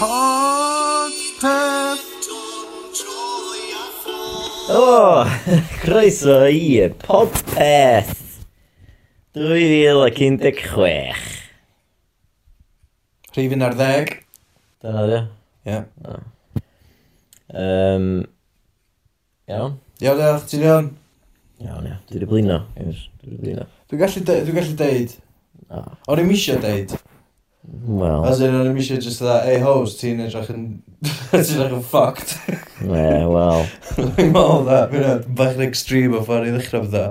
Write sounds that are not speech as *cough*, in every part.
Podpeth! O, *laughs* croeso i Podpeth 2016 Rhif ar ddeg. Dyna ddio? Ie? Yym Iawn? Iawn diolch, ti'n iawn? Iawn iawn, dwi wedi blino. Dwi wedi blino. Dwi'n gallu deud. O'n i'n misio deud. Wel... As in, o'n i eisiau just dda, ei hos, ti'n edrych yn... *laughs* ti'n edrych yn fucked. *laughs* Ne, wel... Dwi'n meddwl dda, fi'n meddwl, bach yn extreme o ffordd i ddechrau fydda.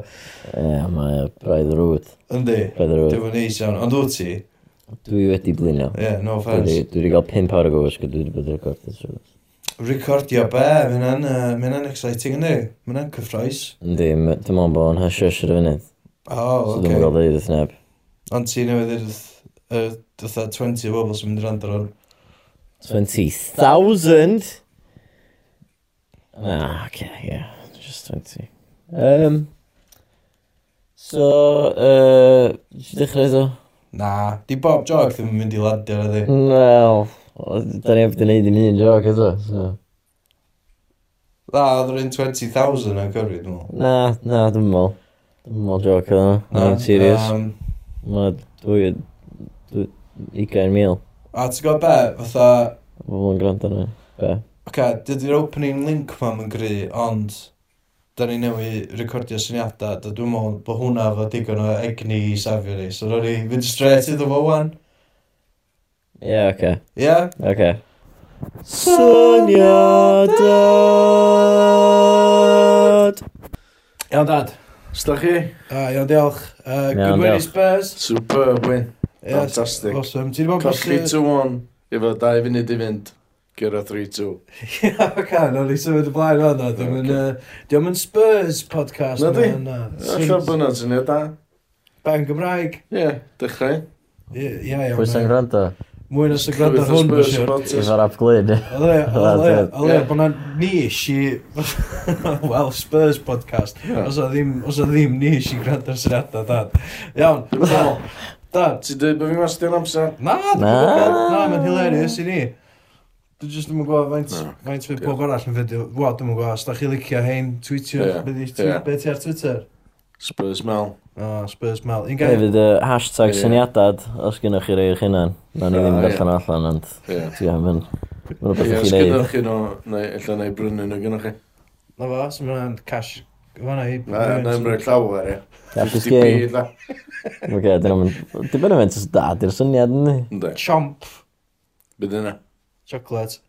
Ie, mae braidd rwyd. Yndi, dim yn neis iawn. Ond wyt ti? Dwi wedi blino. Ie, yeah, no offence. Dwi wedi cael 5 awr o gwrs, dwi wedi bod yn recordio trwy. Recordio be? Mae'n uh, exciting yndi? Mae'n cyffroes. Yndi, dim ond bod yn hasio sy'n y funud. O, oh, oce. Okay. So dwi'n gael dweud wrth neb. Ond ti newydd wrth uh, 20 o bobl sy'n mynd i rand ar hwn. 20,000? Ah, oce, okay, yeah, just 20. Um, so, uh, dechrau eto? Na, di bob Jog ddim yn mynd i ladio ar ydi. Wel, da ni efo wneud yn un joc eto, so. Na, oedd rhywun 20,000 yn cyrru, dwi'n meddwl. Na, na, dwi'n meddwl. Dwi'n meddwl joc eto, na, serious. Um, Mae dwy 20,000. A ti'n gwybod be? Fatha... Pobl yn gwrando yna. Be? Oce, dydy'r opening link ma'n yn gry, ond... Da ni newid recordio syniadau, da dwi'n meddwl bod hwnna fo digon o egni i safio ni. So ro'n ni fynd straight iddo fo wan. Ie, yeah, oce. Okay. Ie? Yeah? Oce. Okay. Syniadad! Iawn, dad. Sdach chi? Da, iawn, diolch. Uh, iawn Good win i Spurs. Superb win. Yes, Fantastic. Awesome. Ti'n bod bus... 3-2-1, efo 2 funud i fynd. Gyra 3-2. Ia, can, o'n i symud y blaen o'n dda. Diolch yn Spurs podcast. Na di? Alla byna sy'n ei da. Ben Gymraeg. Ie, dechrau. Ie, ie. Pwy sy'n gwrando? Mwy na sy'n gwrando hwn, bwysio. Spurs yw'r. Efo'r ap glyn. Ole, *laughs* bod na nish i... *laughs* Wel, Spurs podcast. Os o ddim nish i gwrando sy'n adnod dad. Iawn. Da, ti'n dweud bod fi'n wastio'n amser? Na, dwi'n gwybod. Na, mae'n hilarious i ni. Dwi'n just ddim yn gwybod faint, faint fe pob arall yn fyddi. Wa, dwi'n gwybod, os da chi licio hein, twitio, yeah. be ti ar Twitter? Spurs Mel. O, Spurs Mel. Un gael. Hefyd, uh, hashtag yeah. syniadad, os gynnwch chi rei o'ch hunan. Na, ni ah, ddim gallan allan, ond ti am yn... Mae'n rhywbeth i chi neud. Os gynnwch chi no, neu lle neu brynu nhw gynnwch chi. Na fo, sy'n mynd cash Fyna i... Na, na, na, llawer, e. Dafis gei. Oce, dyn nhw'n... Dyn nhw'n mynd sy'n dad i'r syniad yn ni. Chomp. Bydd yna? Chocolate.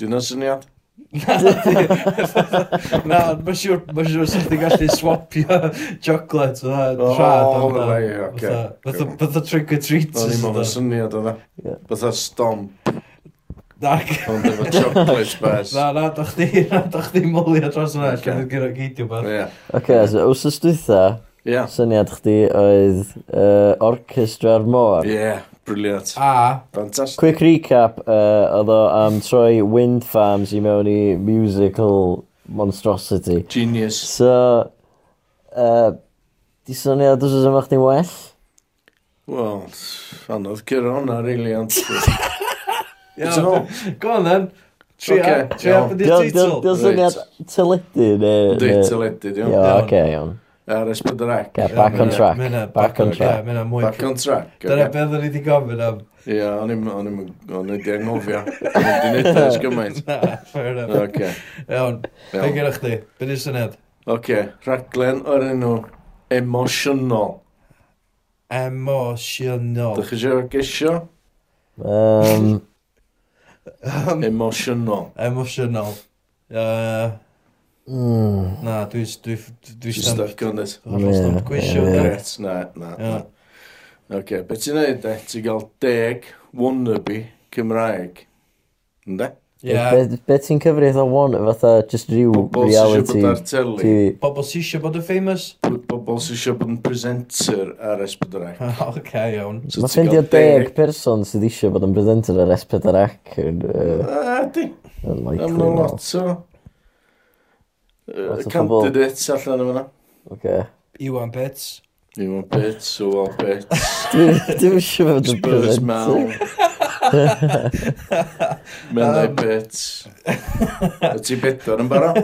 Dyn syniad? Na, *laughs* mae'n siŵr, mae'n siŵr sydd wedi gallu swapio *laughs* chocolate o'r trad. O, oce. Fytha trick or treats. o'n i'n mynd syniad o'r Fytha stomp. Ac... Ond efo chocolate bars. Na, na, da chdi, *laughs* na, da chdi mwli a dros yna, okay. lle gyda geidio bar. Yeah. Oce, okay, so wsos dwytha, yeah. syniad chdi oedd uh, orchestra'r môr. Ie, yeah, briliant. A, fantastic. Quick recap, uh, oedd o am troi wind farms i mewn i musical monstrosity. Genius. So, uh, di syniad wsos yma chdi'n well? Wel, anodd cyrra hwnna, really, ond... *laughs* Go on then. Tria, tria bydd i teitl. Diolch syniad teledu neu... Dwi teledu, diolch. Iawn, oce, iawn. Ar ysbryd yr. Back on track. Back on track. Back on track. Dyna beth o'n i wedi gofyn am. Ie, o'n i'n o'n i'n o'n i'n anghofio. O'n i'n neud ers gymaint. *laughs* Na, fair enough. Oce. Iawn, be gyda chdi? Be di syniad? Oce, raglen o'r enw emosiynol. Emosiynol. Dych chi eisiau gesio? Um, Um, Emotional. Emotional. Uh, mm. Na, dwi... dwi, dwi Just stuck on this. Hollol gwisio. Gret, na, na. Yeah. Oce, beth ti'n neud e? Ti'n gael deg wannabe Cymraeg. Ynde? Yeah. Be, be ti'n cyfri eitha one, fatha just rhyw Bobl reality TV? Bobl sy'n eisiau bod yn famous? Bobl sy'n eisiau bod yn presenter ar S4C. *laughs* OK, iawn. So Mae ffeindio deg person sydd eisiau bod yn presenter ar S4C. Ydy. Yn lot o... Candidates allan yma. OK. Iwan Pets. Iwan Pits, Iwan Pits. *laughs* Dwi'n eisiau bod yn presenter. *laughs* Mynnau bit. Y ti bedwar yn barod?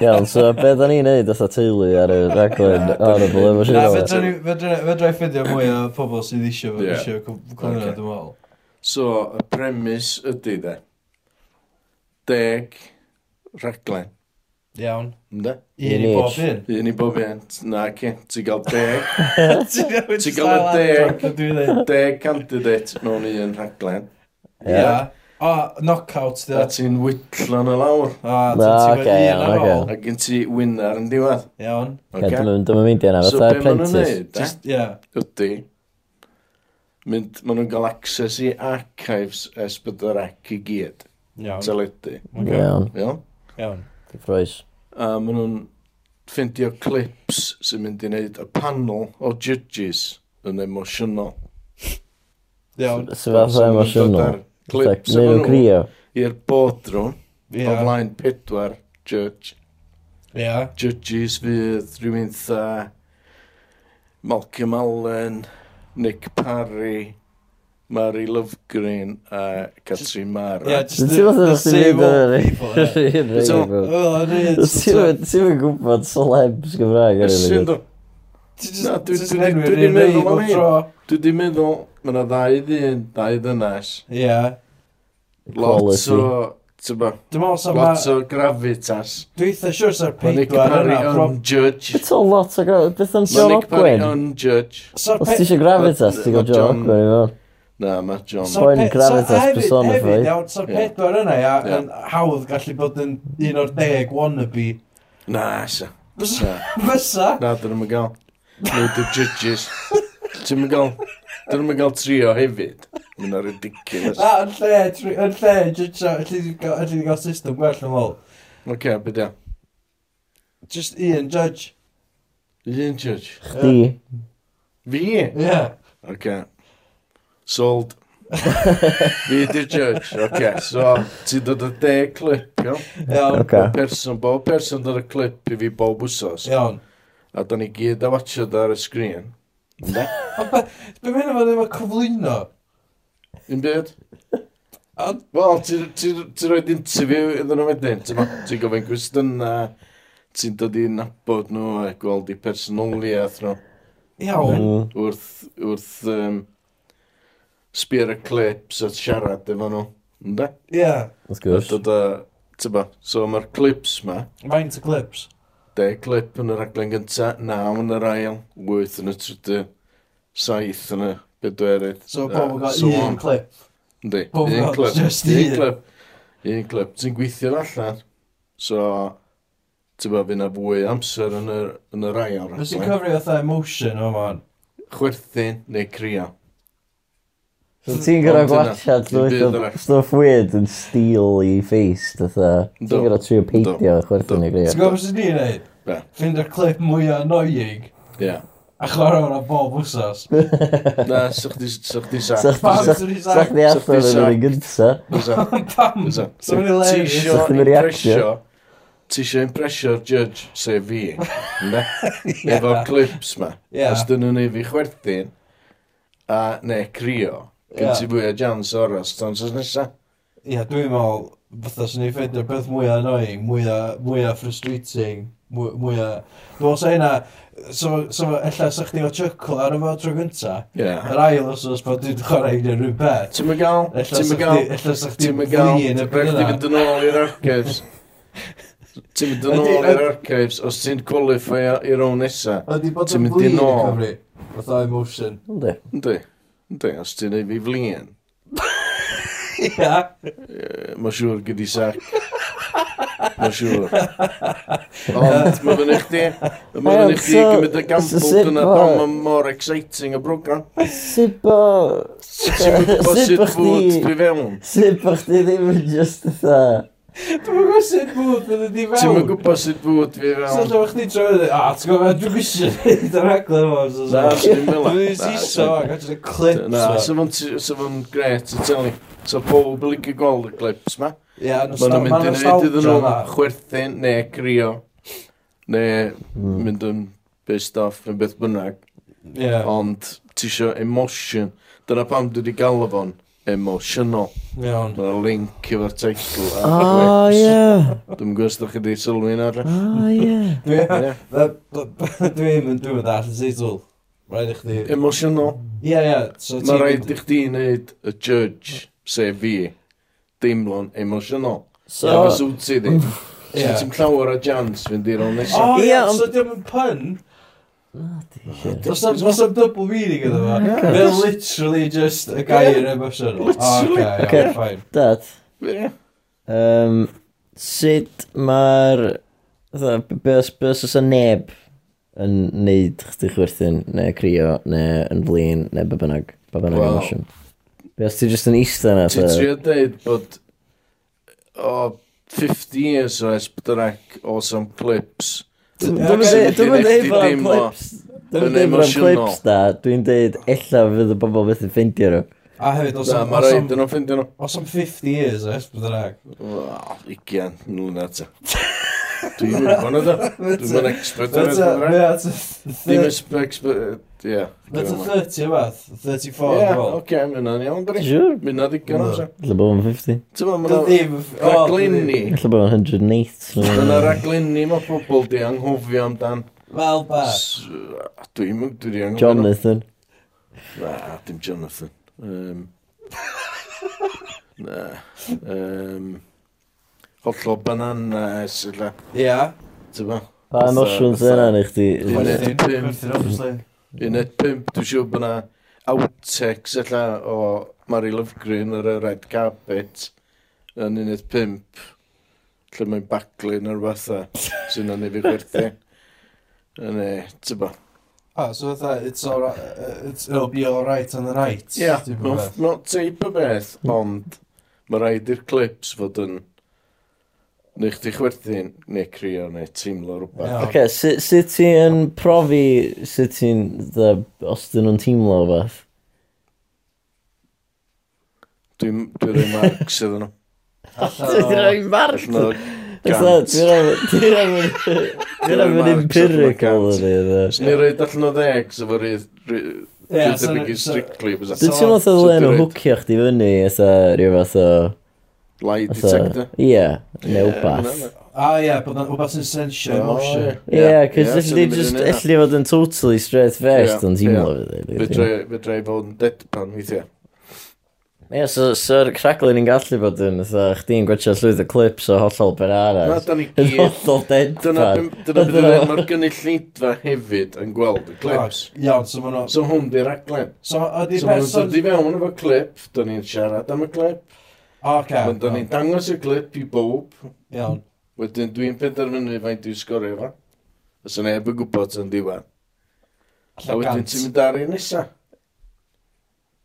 Iawn, so be da ni'n neud oedd teulu ar y raglen horrible efo sy'n rhaid? Fedra i ffidio mwy o pobl sydd eisiau fod eisiau cwmwyd dwi'n meddwl. So, y premis ydy de. Deg raglen Iawn. Ynda? Un i bob un. Un i bob un. Na, ci. Ti gael deg. *laughs* Ti gael y deg. Deg candidate mewn un rhaglen. Ia. O, knockout. A ti'n wytlon y lawr. O, ti'n gwneud un ar ôl. A gen ti winner yn diwedd. Iawn. Dwi'n mynd i yna, So fatha apprentice. Ia. Ydy. Mynd, maen nhw'n cael access i archives S4C i gyd. Iawn. Teledu. Iawn. Iawn. Iawn. Cyffroes. A maen nhw'n ffeindio clips sy'n mynd i wneud y panel o judges yn emosiynol. Iawn. Sy'n fath o emosiynol. Clips yn nhw crio. I'r bodrwm yeah. o flaen pedwar judge. Yeah. Judges fydd rhywun tha, Malcolm Allen, Nick Parry, Mary Lovegreen a Catherine Mara. Yeah, just the, the, the same old people. *laughs* Ti'n fawr gwybod celebs Gymraeg ar hynny? Na, dwi di meddwl am tro. Dwi di meddwl, mae yna ddau ddyn, ddau ddynas. Ie. Lot o, ti'n ba, lot o gravitas. Dwi'n eitha siwr sa'r peidwar yna. Nick Parry unjudge. Beth o lot o gravitas? Beth am John Ogwen? Nick Parry unjudge. Os ti eisiau gravitas, ti'n gael John Ogwen i fod. Na, mae John... Soen gravitas personified. Hefyd, so'r pedwar yna, ia, yn hawdd gallu bod yn un o'r deg wannabe. Na, isa. Fysa? Na, dyn nhw'n gael. Nw the judges. Ti'n mynd gael... Dyn nhw'n gael trio hefyd. Mae'n na ridiculous. Na, yn lle, yn lle, judge, allu gael system gwell yn ôl. Oce, beth ia. Just un judge. Un judge. Chdi. Fi? Ie. Oce. Sold. *laughs* Fi di'r judge. OK, so ti'n dod y de clip, iawn? Iawn. Okay. Person, bob person dod y clip i fi bob wsos. Iawn. A da ni gyd a watchad ar y sgrin. Ne? Be mae'n efo ddim yn cyflwyno? Un byd? Wel, ti'n rhoi interview iddyn nhw wedyn. Ti'n gofyn cwestiynau, ti'n dod i nabod nhw a gweld i personoliaeth nhw. Iawn. Mm. Wrth, wrth um, sbir y clips a siarad efo nhw. Ynda? Ie. Wrth That's good. Dod a, tyba, so mae'r clips ma. Faint y clips? De clip yn yr aglen gynta, naw yn yr ail, wyth yn y trydydd, saith yn y bedwerydd. So pobl gael so un clip? Yndi, un clip. Just un. clip. Un clip. Ti'n gweithio allan. So, ti'n bod fyna fwy amser yn yr, yn yr ail. Fes i'n cyfri oedd emotion o fan? Chwerthin neu crio. So ti'n gyda gwachad stuff weird yn steel i face, dytha. Ti'n gyda trio peidio chwerthin i grio. Ti'n gwybod sy'n ni'n neud? Fynd y clip mwyaf annoying. Ie. A chlor o'n bob wsos. *laughs* Na, sych di sac. Sych di sac. Sych di allan yn yr un gynta. Pam? Sych di reaction. Ti eisiau impresio'r judge, sef fi, ne? *laughs* Efo'r clips ma. Os dyn nhw'n ei fi chwerthin, a ne, crio. Gyn ti fwy o jans o'r Stones sos nesa. Ia, dwi'n meddwl, fatha sy'n ei ffeindio'r beth mwy annoying, mwy a frustrating, mwy a... Dwi'n meddwl sa hynna, so, so, ella sa chdi o chuckle ar y fo tro gynta. Yeah. Yr ail os oes bod dwi'n chwarae un rhyw beth. Ti'n mygal? Ti'n mygal? Ella sa chdi flin y beth yna. Ti'n mynd yn ôl i'r archives. *laughs* Ti'n mynd yn ôl i'r archives os ti'n qualify i'r own nesa. Ti'n mynd yn ôl. Fatha emotion. Ynddi. Ynddi. Tem a cena Evelyn. Ja. maar Jorge die zegt. Maar Jorge. Want met een echte. Met een echte met de kamppoten en dan maar ik zit zingen. Super. Super. Super. Super. Super. Super. Super. Super. Super. Super. Dwi'n gwybod sut fwyd fydd ydi fewn. Ti'n gwybod sut fwyd fi fewn. Sa'n dweud chdi troi dweud, a ti'n gwybod, dwi'n gwisio neud yr aglen yma. Na, sy'n mynd. Dwi'n siso, gadw'n clips. Na, sy'n mynd gret, sy'n teli. So pob yn licio gweld y clips ma. Ie, nostalgia. Mae'n mynd i wneud iddyn nhw chwerthin neu crio. Neu hmm. mynd yn pissed off yn beth bynnag. Ie. Ond ti eisiau emotion. Dyna pam dwi wedi gael o fo'n emotional. Iawn. Mae'n link efo'r teitl. Ah, ie. Dwi'n gwrs ddech chi wedi sylwi yna. O, ie. Dwi'n mynd dwi'n dall y teitl. Rhaid i chdi... Emotional. Ie, ie. So Mae rhaid i chdi wneud y judge, sef fi, deimlo'n emotional. So... Efo sŵt i ddim. So ti'n llawer o jans fynd i'r onesa. O, ie. So diolch yn pun. Does am double meaning ydw fa. Mae literally just a gair emosiynol. Literally. Ok, fine. Dad. Um, sut mae'r... Bys oes y neb yn neud chdi chwerthin, neu crio, neu yn flin, neu be bynnag, be bynnag well, emotion. Be os ti just yn eistedd yna? Ti'n trio dweud bod o 50 years oes bynnag o some clips Dwi'n dweud bod am clips. Dwi'n dweud bod am clips da. Dwi'n dweud illa fydd y bobl beth yn ffeindio nhw. A hefyd, os am... Mae rhaid yn o'n nhw. Os am 50 years, es, bydd yr ag. 20, nŵn eto. Dwi'n one of them. Dwi'n mynd expert ar it. Dwi'n expert... Yeah. That's a 30 o ymath. 34 Yeah, oce, mynd iawn, bri. Sure. Mynd na ddigon o se. Alla bod o'n 50. Ti'n mynd yn raglenni. Alla bod o'n 108. Dyna raglenni mae pobl di anghofio amdan. Wel, ba. Dwi'n mynd, dwi'n anghofio. Jonathan. Na, dim Jonathan. Um, *laughs* na. Um, hollol bananas yla. Ia. Ti'n Tyma. Pa emosiwn sy'n yna ni chdi? Uned 5. Uned 5. Dwi'n siŵr bod na outtakes yla o Mary Lovegreen ar y red carpet yn uned 5. Lle mae'n baglun ar fatha sy'n yna fi gwerthu. Yn e, ti'n tyma. Ah, so fatha, it's all right, uh, it's, it'll be all right on the right. Yeah, not, not tape o beth, ond mae rhaid i'r clips fod yn neu chdi chwerthin, neu crio, neu teimlo rhywbeth. Yeah. Ok, sut sy, ti yn profi sut ti'n, os dyn nhw'n teimlo o beth? Dwi'n dwi rhoi margs iddyn nhw. Dwi'n rhoi margs? Dwi'n rhoi mynd empirical yn ni. Dwi'n rhoi allan o ddeg, so fo rhaid Dwi'n tebyg i strictly. Dwi'n teimlo oedd o'n hwcio chdi fyny, eitha rhyw fath o lie detector. Ie, neu wbath. A ah, ie, bod yn wbath yn sensio emotion. Oh, ie, cos allu just, allu fod yn totally straight faced yn teimlo fyddi. Fydrai fod yn deadpan weithiau. Ie, yeah, so'r so, so craglun ni'n gallu bod yn, fatha, chdi'n gwachio llwyth y clips o hollol ben arall. Na, da ni gyd. Yn hollol deadpan. Dyna beth yna, e, *laughs* mae'r gynulleidfa hefyd yn gweld y clips. Iawn, so ma'n... So hwn di'r aglen. So, ydy person... So, di fewn efo clip, da ni'n siarad am y clip. Okay, Ond o'n i'n dangos y glip i bob. Iawn. Wedyn dwi'n penderfynu faint dwi'n sgorio efo. Os yna eb yn gwybod yn diwedd. A wedyn ti'n mynd ar un nesa.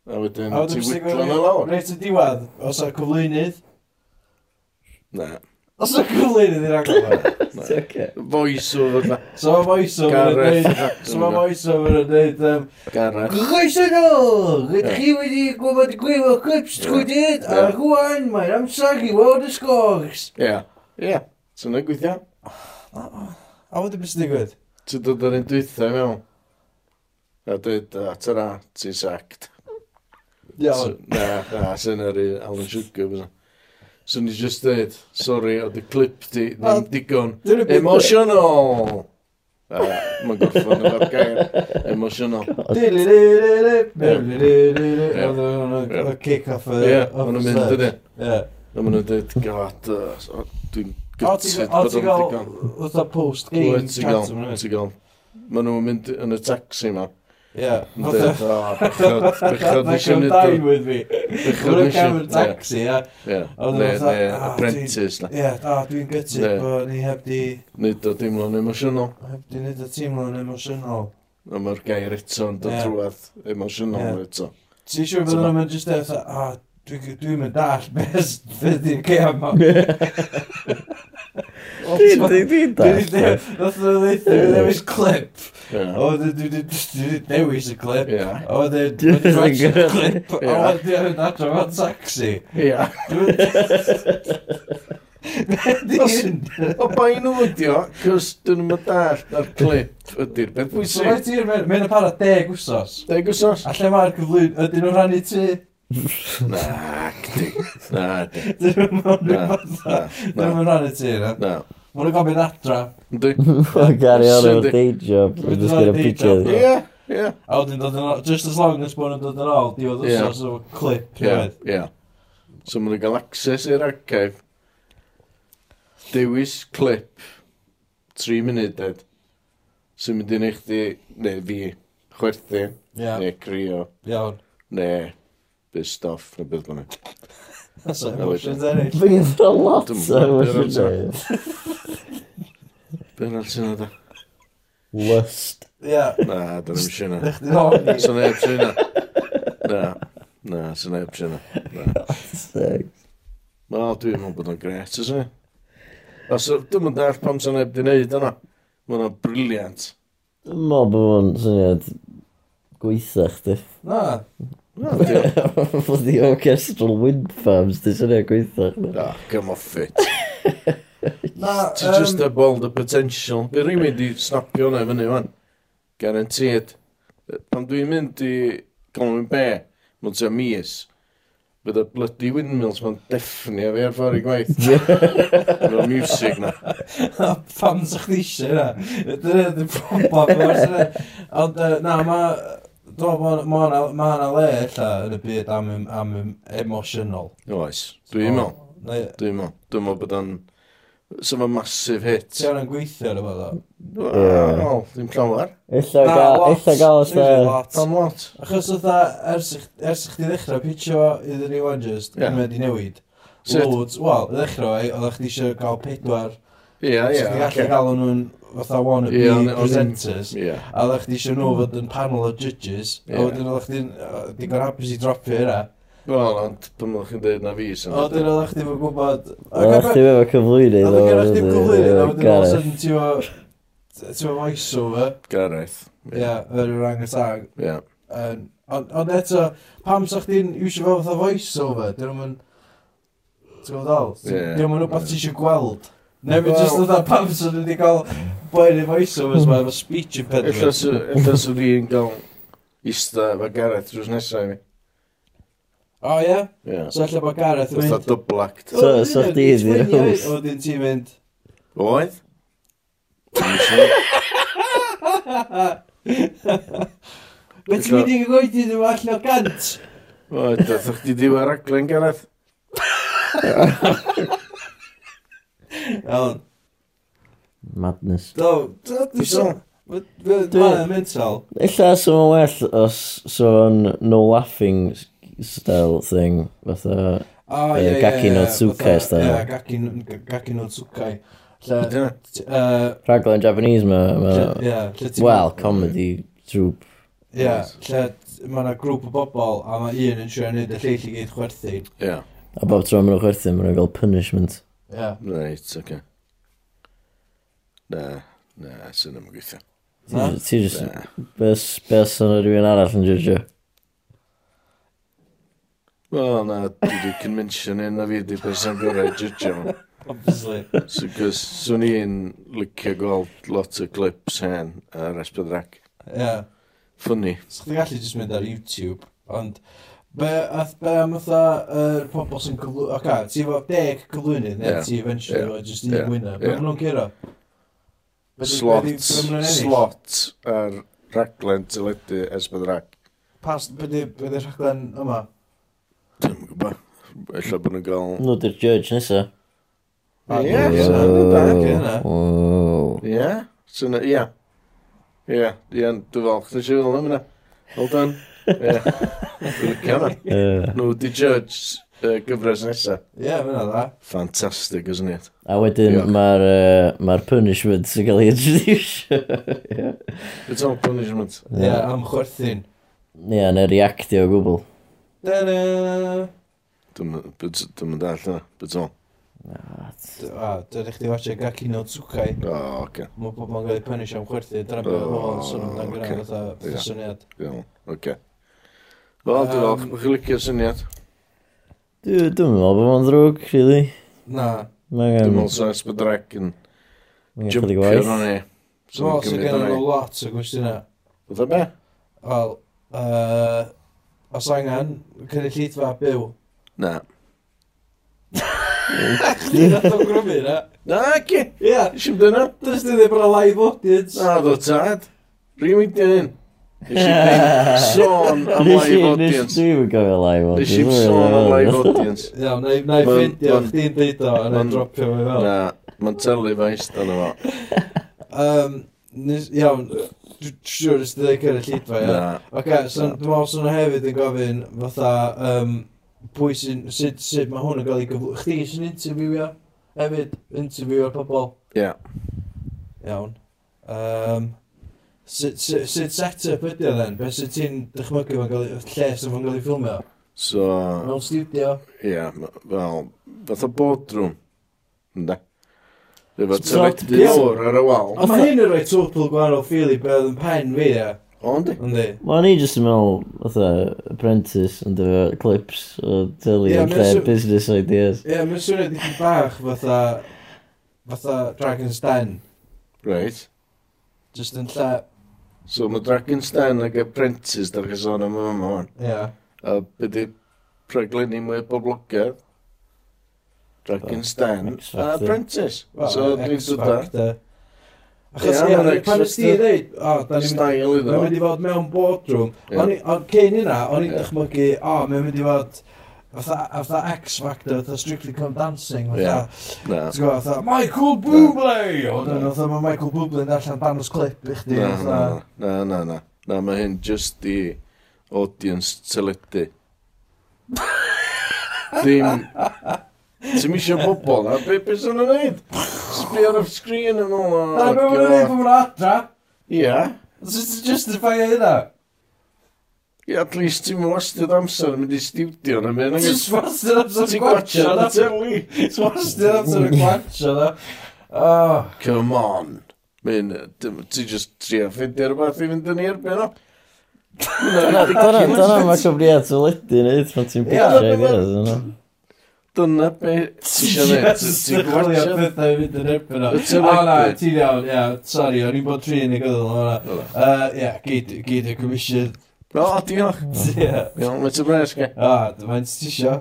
A wedyn ti'n wydlo'n y lawr. Reit y diwedd, os o'r cyflwynydd? Na. Os yna cyflwyn ydy'n agor Voice over na. So mae voice over yn neud... So mae voice over yn neud... Gareth. Gwyso no! Gyd chi wedi gwybod gwyfo clips trwydydd a rhwan mae'n amser i weld y sgors. Ie. Ie. So yna gweithio? A wedi beth sy'n digwydd? Ti dod ar un dwytho i mewn. A dweud, a tyra, ti'n sacked. Iawn. Na, na, sy'n yr Alan Sugar. So ni just dweud, sorry, oedd y clip di, ddim digon emotional. Mae'n gorffan efo'r gair, emotional. Oedd y kick-off y... Ie, o'n nhw'n mynd ydy. Ie. Ond maen nhw'n dweud, god, dwi'n gytid bod o'n digon. Oedd y post-game chat. Oedd ti gael, oedd ti gael. Maen nhw'n mynd yn y taxi ma. Yeah. Bechod symud i wneud... with me. Bechod nes i wneud... taxi, ia. Ne, ne, apprentice. Ie, da, dwi'n gytu bod ni heb di... Nid o dimlo'n emosiynol. Heb di nid o timlo'n emosiynol. A mae'r gair eto yn dod trwad emosiynol eto. Ti'n siŵr bod nhw'n mynd jyst eto, a dwi'n mynd all beth ydy'r cam. Dwi'n dwi'n da. Nath nhw ddeitha, dwi'n newis clip. O, dwi'n dewis y clip. O, dwi'n newis y clip. O, dwi'n adro fan taxi. Ia. O bai nhw ydi o, cos dyn nhw'n dallt ar clip ydy'r beth bwysig. Mae ti'n mynd, mae'n para deg wsos. Deg wsos? A lle mae'r gyflwyn, ydyn nhw'n rhannu ti? Na, gdi. Na, di. Dyn nhw'n mynd rhannu na? Dyn nhw'n rhannu ti, na? Na. Mae'n rhaid mynd adra. Dwi. Gary on o'r day job. We're just gonna picture it. Ie, ie. A wedyn dod yn ôl, just as long as bod yn dod yn ôl, diwedd yeah. os o'r clip. Ie, ie. So mae'n gael access i'r archive. Dewis clip. 3 munuded. Sy'n mynd i neu chdi, neu fi, chwerthu, Ie. neu crio. Iawn. Neu, bys stoff, neu beth bynnag. That's no emotions, isn't it? Fydd a lot *laughs* o emotions. Be al sy'n yna? Lust. Ia. Na, dyn nhw'n sy'n yna. Sy'n neb sy'n yna. Na, na, sy'n neb sy'n yna. Sex. Na, dwi'n meddwl bod o'n gret, ysyn ni? Os ydym yn dall pam sy'n neb di wneud yna, mae hwnna'n briliant. Dwi'n meddwl bod o'n syniad gweithio chdi. Na, *laughs* Fodd i orchestral wind farms, di syniad gweithio. Na, come off it. *laughs* Na, Ti um, just a bold y potential. Be rwy'n mynd i snapio hwnna fyny fan. Guaranteed. Pan dwi'n mynd i Colwyn Be, mae'n tua mis, bydd y bloody windmills ma'n deffnio fi ar ffordd i gwaith. *laughs* Mae'r music na. Pam sa'ch chi eisiau yna? Dyna'r problem. Ond na, mae Dwi'n meddwl, Mae yna le illa yn y byd am, am am emosiynol. Oes, dwi'n meddwl. Dwi'n meddwl. Dwi'n meddwl bod o'n... So mae massive hit. Ti ar yn gweithio ar y fod o? Wel, ddim llawer. Illa gael os e... Pan lot. Achos oedd ers i chdi ddechrau pitcho iddyn ni wan just, yn mynd i newid. Loads, wel, ddechrau, oedd chdi eisiau gael pedwar. Ie, ie. Ti'n gallu gael nhw'n fatha wannabe yeah, presenters yeah. a ddech chi eisiau nhw fod yn panel o judges yeah. a wedyn oedd chi'n digon hapus i dropio hynna Wel, ond pan oeddech chi'n dweud na fi sy'n... O, dyn oeddech chi'n gwybod... Oedd chi'n efo cyflwyni, ddo. Oeddech chi'n efo cyflwynydd, a wedyn oeddech chi'n ti o... Ti o voiceover. Gareth. Ie, yr rang y tag. Ie. Ond eto, pam sa'ch chi'n iwsio fel fatha voiceover, dyn nhw'n... Ti'n gwybod dal? Dyn nhw'n rhywbeth ti eisiau gweld. Neu fi jyst dda pam sy'n wedi cael boi'n i voice voiceovers ma, efo speech impediment. Ella sy'n fi'n cael ista efo Gareth drws nesaf i mi. O ie? Ie. So lle bod Gareth yn mynd... Ella double act. So, so chdi iddi O Oedden ti'n mynd... Oedd? Be ti'n mynd i gygoedi ddim allan o gant? O, dda, chdi diwa raglen Gareth. *laughs* Iawn. Madness. Do, do, dwi sôn. Mae'n mental. Illa sy'n so well os sôn no laughing style thing. Fatha... Oh, yeah, uh, gaki yeah, no tsukai style. Yeah, gaki, gaki no tsukai. Lle, uh, Rhaglen Japanese ma... ma yeah, well, comedy troupe. Yeah, lle mae yna grŵp o bobl a mae un yn siarad yn y lleill i gyd chwerthu. Yeah. A bob tro maen nhw'n chwerthu, maen nhw'n cael punishment. Yeah. Reit, oce. Okay. Na, na, sy'n ddim yn gweithio. Na? Ti bes, bes sy'n rhywun arall yn jydio? Wel, na, dwi wedi convention un a fi wedi person gorau jydio. Obviously. So, cos swn i'n licio gweld lot o clips hen ar Esbydrac. Ie. Yeah. Funny. So, chdi gallu just mynd ar YouTube, ond Be, ath, be am fatha yr er pobl sy'n cyflwy... Ac a, ti efo deg cyflwynydd, neu ti eventually yeah. just un winner gwynaf. Be maen nhw'n gero? Slot, slot ar raglen teledu es bydd rag. Pas, byddi, byddi rhaglen yma? Dwi'n gwybod. Ella bod nhw'n gael... Nhw di'r judge nesa. Ie, Ie, ie. Ie, dwi'n falch. Dwi'n siŵr yn yma. Well done. Nhw di judge uh, gyfres nesaf. Ie, yeah, fyna dda. Fantastic, ysyn ni. A wedyn mae'r uh, ma punishment sy'n cael ei introduce. It's all punishment. Ie, yeah, am chwerthin. Ie, yeah, neu reactio o gwbl. Da-da! Dwi'n mynd all yna, beth o'n? Dwi'n eich di watcha Gaki no Tsukai. O, oce. Mae pobl yn cael ei punish am chwerthu, dyna beth o'n sôn amdano'n gwneud fatha ffasoniad. Iawn, oce. Wel, dwi'n falch, bych chi'n licio'r syniad. Dwi'n meddwl bod o'n ddrwg, really. Na. Dwi'n meddwl sa'n ysbydrec yn jumpio'r o'n i. Dwi'n meddwl sy'n gen nhw lot o gwestiynau. Fydda be? Wel, uh, os angen, cynnig llidfa byw. Na. Chdi nath o'n grymu, na? Na, ci. Ie. Sim dyna. Dys ti ddim yn live audience. Na, ddo tad. Rwy'n. Nes i sôn am live audience. Nes i'm gofio live audience. Nes i'm sôn am live audience. Iawn, na i ffindio, chdi'n deud o, a na i dropio fe fel. Na, mae'n tylu fe eistedd yna fo. Iawn, siwr ysdi ddeg cyrra y llidfa, ia? Ok, so dwi'n meddwl sy'n hefyd yn gofyn, fatha, um, pwy sy'n, sut, sut mae hwn yn cael ei gyflwyno. Chdi sy'n interviewio, hefyd, interviewio'r pobol. Ia. Iawn. Um, Sut set-up ydy o then? Be sydd ti'n dychmygu fo'n gael lle sydd fo'n gael ei ffilmio? So... Mewn studio? Ie, fel, fath o bodrwm. Ynda. Dwi'n fath tyfedu lwr ar y wal. Ond mae hyn yn rhoi total gwahanol ffili i beth yn pen fi, ie. O, ynddi? Ynddi. Mae ni jyst yn meddwl, fatha, apprentice, yn dyfa, clips o teli, yeah, lle, business ideas. Ie, yeah, mae'n swnio dipyn bach, fatha, fatha Dragon's Den. Right. Just yn lle, So mae Dragon's Den ag Apprentice dar chi sôn am yma hwn. Ie. A byddu preglenni mwy o boblogaidd. Dragonstein a Apprentice. So dwi'n dod dwda. Achos ie, pan ysdi i dweud, o, da ni'n mynd i fod mewn boardroom. Cyn hynna, o'n i'n dychmygu, o, mae'n mynd i fod fatha X Factor, fatha Strictly Come Dancing, fatha, yeah. no. fatha, Michael Bublé! O, dyn, fatha, mae Michael Bublé yn allan danos clip i chdi, fatha. Na, na, na, na, mae hyn just i audience teledu. Dim, Ti'n misio bobl, a be beth sy'n nhw'n neud? Sbio ar y sgrin yn ôl. Na, beth sy'n nhw'n neud pan mae'n adra? Ia. Just to justify hynna at least ti'n wastad amser yn mynd i studio na mynd. Ti'n wastad amser yn gwatsio na teli. Ti'n wastad amser yn gwatsio na. Oh. Come on. Mynd, ti'n just trio ffeindio rhywbeth i fynd yn i erbyn o. Dyna mae cyfriad teledu neud pan ti'n bwysio i yna. Dyna beth ti'n gwneud. Ti'n gwylio pethau i fynd yn erbyn o. O na, ti'n iawn, ia, sori, o'n i'n bod tri yn ei gyddol. Ia, gyd y comisiwn. O, diolch. Diolch, mae'n sy'n ge. O, mae'n stisio.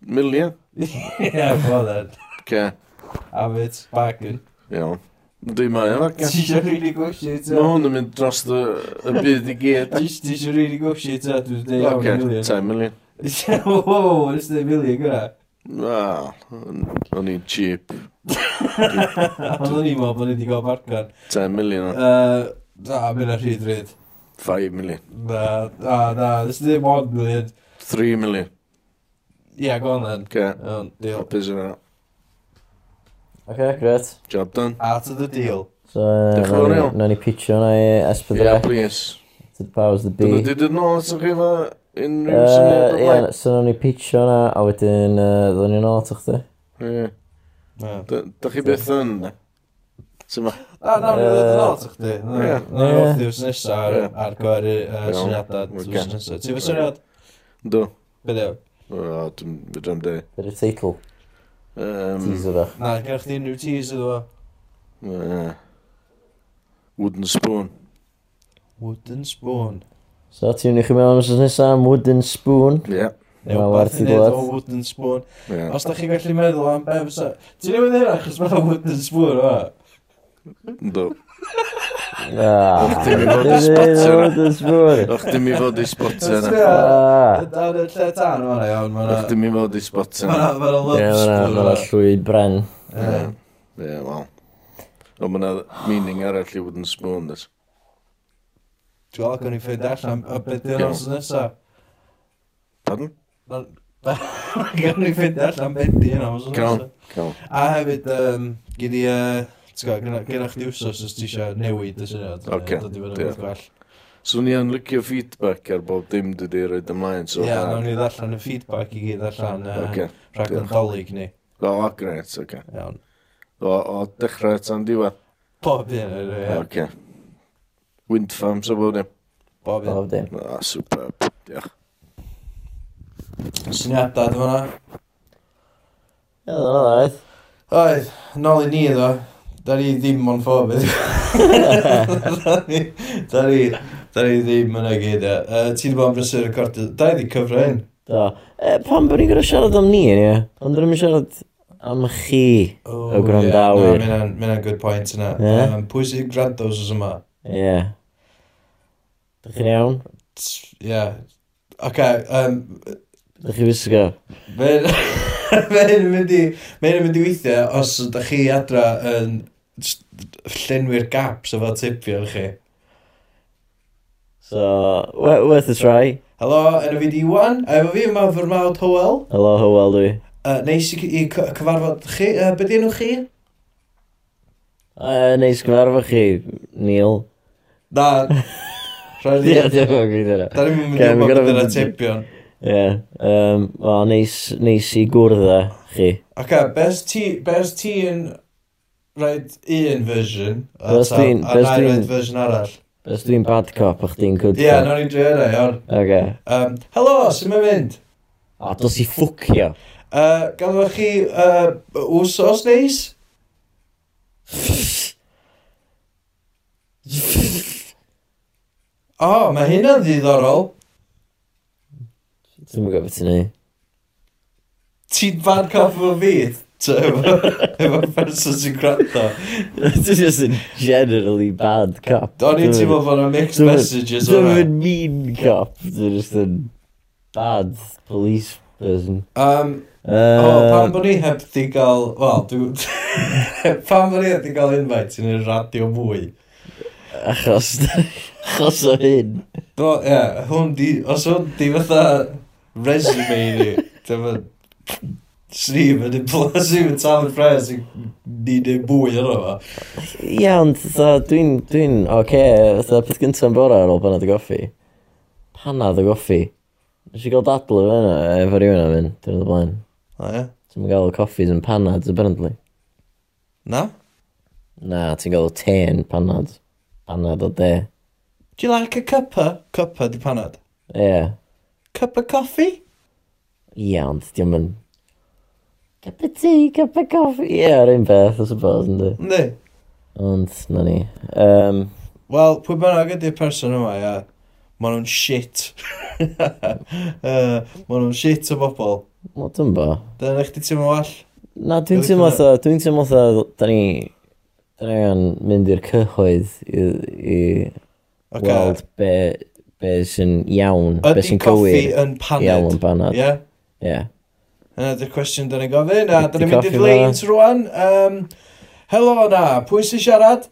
Milion. Ie, fodden. Ge. A fyd, bargain. Iawn. Dwi'n mae efo. Ti eisiau renegotiate? Mae hwn yn mynd dros y byd i gyd. Ti eisiau renegotiate? Dwi'n dweud oh, iawn *laughs* i milion. Oce, 10 milion. Wow, ys dweud milion gyda. Wel, o'n i'n cheap. *laughs* Ond o'n i'n meddwl bod ni wedi gael bargain. 10 milion. Da, mynd ar hyd ryd. 5 million. Na, na, na, this is 1 million. 3 million. Yeah, go on then. Okay. Um, deal. I'll piss it out. Okay, great. Job done. Out of the deal. So, uh, na ni pitio na i Esbydre. Yeah, please. To the powers that be. Dyna di dyn nhw at o'ch efo unrhyw syniad o'r blaen. So, na ni pitio na, a wedyn uh, ddyn ni'n ôl at o'ch di. Ie. Da chi beth yn? Sy'n ma? Na, na, na, na, na, di. Na, na, wrth i wrth nesa ar gyfer y syniadau wrth nesa. Ti fy syniad? Do. Be dew? Na, dwi'n fydram de. Be'r teitl? Teaser da. Na, gyda chdi unrhyw teaser ddo. Wooden Spoon. Wooden Spoon. So, ti'n mynd i chi mewn os nesa am Wooden Spoon? Ie. Yeah. Neu wbeth i ddod o wooden spoon. Yeah. Os da chi'n gallu meddwl am be fysa... Ti'n ei wneud hynna, achos mae'n wooden spoon, o? Do. Och, dim i fod i spotio na. Och, dim i fod i spotio na. Dawr y lle tan yma iawn. Och, dim i fod i spotio na. Mae'n love spoon. Mae'n llwy bren. Ie, wel. Ond mae'n meaning arall i wooden spoon, dys. Ti'n gweld, gan i ffeind allan a beth i'r os nesa? Pardon? *laughs* Gan i ffeind allan beth yw'r os nesaf. Cawn, cawn. A hefyd, um, gyd i... Uh, Gennych chi wsos os ti eisiau newid y syniad. Ok. Dod i fyny beth gwell. So ni yn licio feedback ar bob dim dwi wedi roed ymlaen. Ie, so, yeah, nawn ni ddallan y feedback i gyd allan uh, okay. rhag yn dolyg ni. O, o, gret, oce. Okay. Iawn. O, o dechrau tan diwedd. Bob dim, ie. Yeah. Oce. Okay. Wind farms o bod dim. Bob dim. Bob dim. O, superb, diolch. Syniadau dyma na? Ie, dyna'n oedd. Oedd, nôl i ni ddo. Da ni ddim ond ffobyd. Da ni, da ni ddim yn agyd. Uh, Ti'n bod yn brysur recordio. Da i di cyfro hyn. Da. E, pan bod ni'n gwrdd siarad am ni, ie? Ond dwi'n siarad am chi oh, y gwrandawyr. Yeah, no, Mae'n good point yna. Yeah. Um, pwy sy'n gwrando os yma? Ie. Yeah. Dych chi'n iawn? Ie. Yeah. Oce. Okay, um, Dych chi wisgo? Mae'n *laughs* mynd i Mae'n mynd i weithio os ydych chi adra yn llenwi'r gaps efo tipio chi. So, worth a try. Helo, enw fi di Iwan, a efo fi yma fyrmawd Howell. Helo, Howell dwi. Uh, neis i, i cyfarfod chi, uh, beth enw chi? Uh, neis cyfarfod chi, Neil. Na, *laughs* rhaid i... Ie, ddim yn gwybod hynna. Da ni'n mynd i'n gwybod yn y tipion. Ie, Wel, neis, neis i gwrdd e, chi. Ac okay, bes ti, bes ti yn rhaid un version. Bes dwi'n... A dwi'n rhaid version arall. Bes dwi'n bad cop a chdi'n good cop. Ie, nawr i'n dreio yna, iawn. Oce. Um, Helo, sy'n mynd mynd? A dos i ffwcio. Uh, Gafo chi uh, wsos neis? O, oh, mae hynna'n ddiddorol. Dwi'n gwybod beth i'n ei. Ti'n bad cop o fi? efo, efo person sy'n gwrando. *laughs* Dwi'n just yn generally bad cop. O'n i'n teimlo bod yna mixed messages o'n Dwi'n yn mean cop, dwi'n just yn bad police person. Um, uh, oh, pan bod ni heb di gael... Wel, dwi'n... *laughs* pan bod ni heb di gael invite yn y radio mwy? Achos... *laughs* Achos o hyn. Do, ie, yeah, hwn di... Os hwn di fatha resume ni, Srim yn implant, srim yn tam yn ffres prize, ni neud mwy ar yma. Iawn, dwi'n, dwi'n, oce, fatha peth gyntaf yn bora ar ôl panad y goffi. Panad y goffi. Nes i gael dadl efo yna, efo rhywun am un, dwi'n dod blaen. O ie? Ti'n gael coffees yn panad, apparently. Na? Na, ti'n gael te'n panad. Panad o de. Do you like a cuppa? Cuppa di panad? Ie. Yeah. Cuppa coffee? Iawn, dwi'n mynd Cup of tea, cup of coffee. Ie, yeah, yr un peth, I suppose, ynddi. Ynddi. Ond, na ni. Um, Wel, pwy bynnag ydy'r person yma, ia. Maen nhw'n shit. *laughs* uh, Maen nhw'n shit o bobl. Wel, dyn bo. Dyna di teimlo well. Na, dwi'n teimlo tha, dwi'n teimlo tha, da ni, da ni angen mynd i'r cyhoedd i, i okay. weld be, be sy'n iawn, Ydy be sy'n cywir. Ydy coffi yn paned. Iawn yn paned. Ie? Yeah? Ie. Yeah. Yna dy'r cwestiwn dyn ni'n gofyn, a dyn ni'n mynd i'r leins rwan. Um, helo na, pwy sy'n siarad?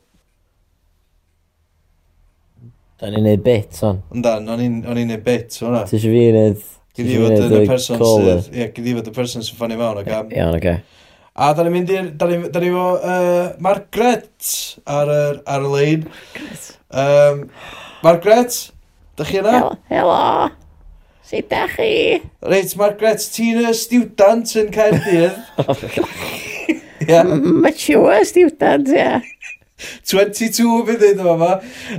Da ni'n neud bit, son. Da, o'n i'n neud bit, hwnna. Ti eisiau fi neud... Gyddi fod y person sydd... Ie, gyddi fod y person sy'n ffannu mewn, o'r gam. Iawn, oce. A da ni'n mynd i'r... Da ni'n ni fo uh, Margaret ar, ar, ar y lein. Margaret. Um, Margaret, da chi yna? Helo. Sut da chi? Reit, Margaret, ti'n y stiwdant yn Caerdydd. *laughs* yeah. Mature student, ie. Yeah. 22 fi ddweud yma fa.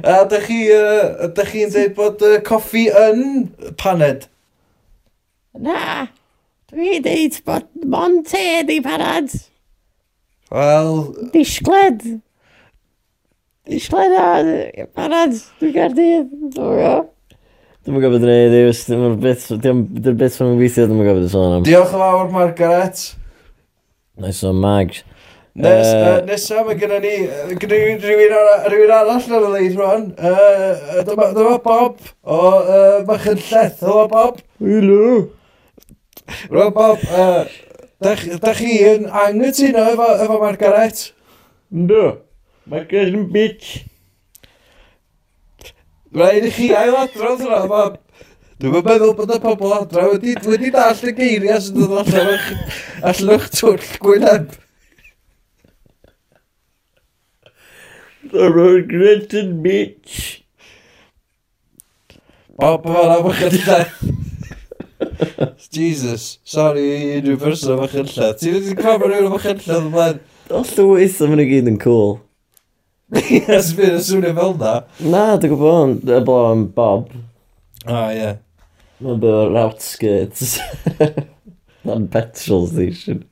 A da chi, uh, da chi'n dweud bod uh, coffi yn paned? Na, Dwi dweud bod mon te di parad. Wel... Disgled. Disgled a parad, dwi'n gardydd. Dwi'n Dwi'n mynd gofod gwneud i, dwi'n beth sy'n gweithio, dwi'n mynd gofod i sôn am. Diolch yn fawr, Margaret. Nice o'n Mags. Nes, uh, uh, nesa, mae gennym ni, gennym rhywun, ar, rhywun arall ar y leid rwan. Uh, dyma, dyma Bob o uh, Machynlleth. Helo Bob. Helo. Rwan Bob, uh, da chi yn angytuno efo, efo Margaret? Ynddo. Margaret yn bitch. Rhaid i chi ailadrodd hwnna, mam. Dwi'n meddwl bod y pobl adra wedi, wedi dall y geiriau sy'n dod allan o'ch, allan o'ch twll gwyneb. The regretted bitch. Bob yma na eich ynllad. Jesus, sorry i unrhyw person am eich ynllad. Ti'n wedi cofio rhywun o eich yn ymlaen? O llwyth am yna gyd yn cool. *laughs* Yes, bydd yn swnio fel da. Na, dwi'n gwybod yn y blo am Bob. O, ie. Mae'n byw o'r outskirts. *laughs* Na'n petrol station.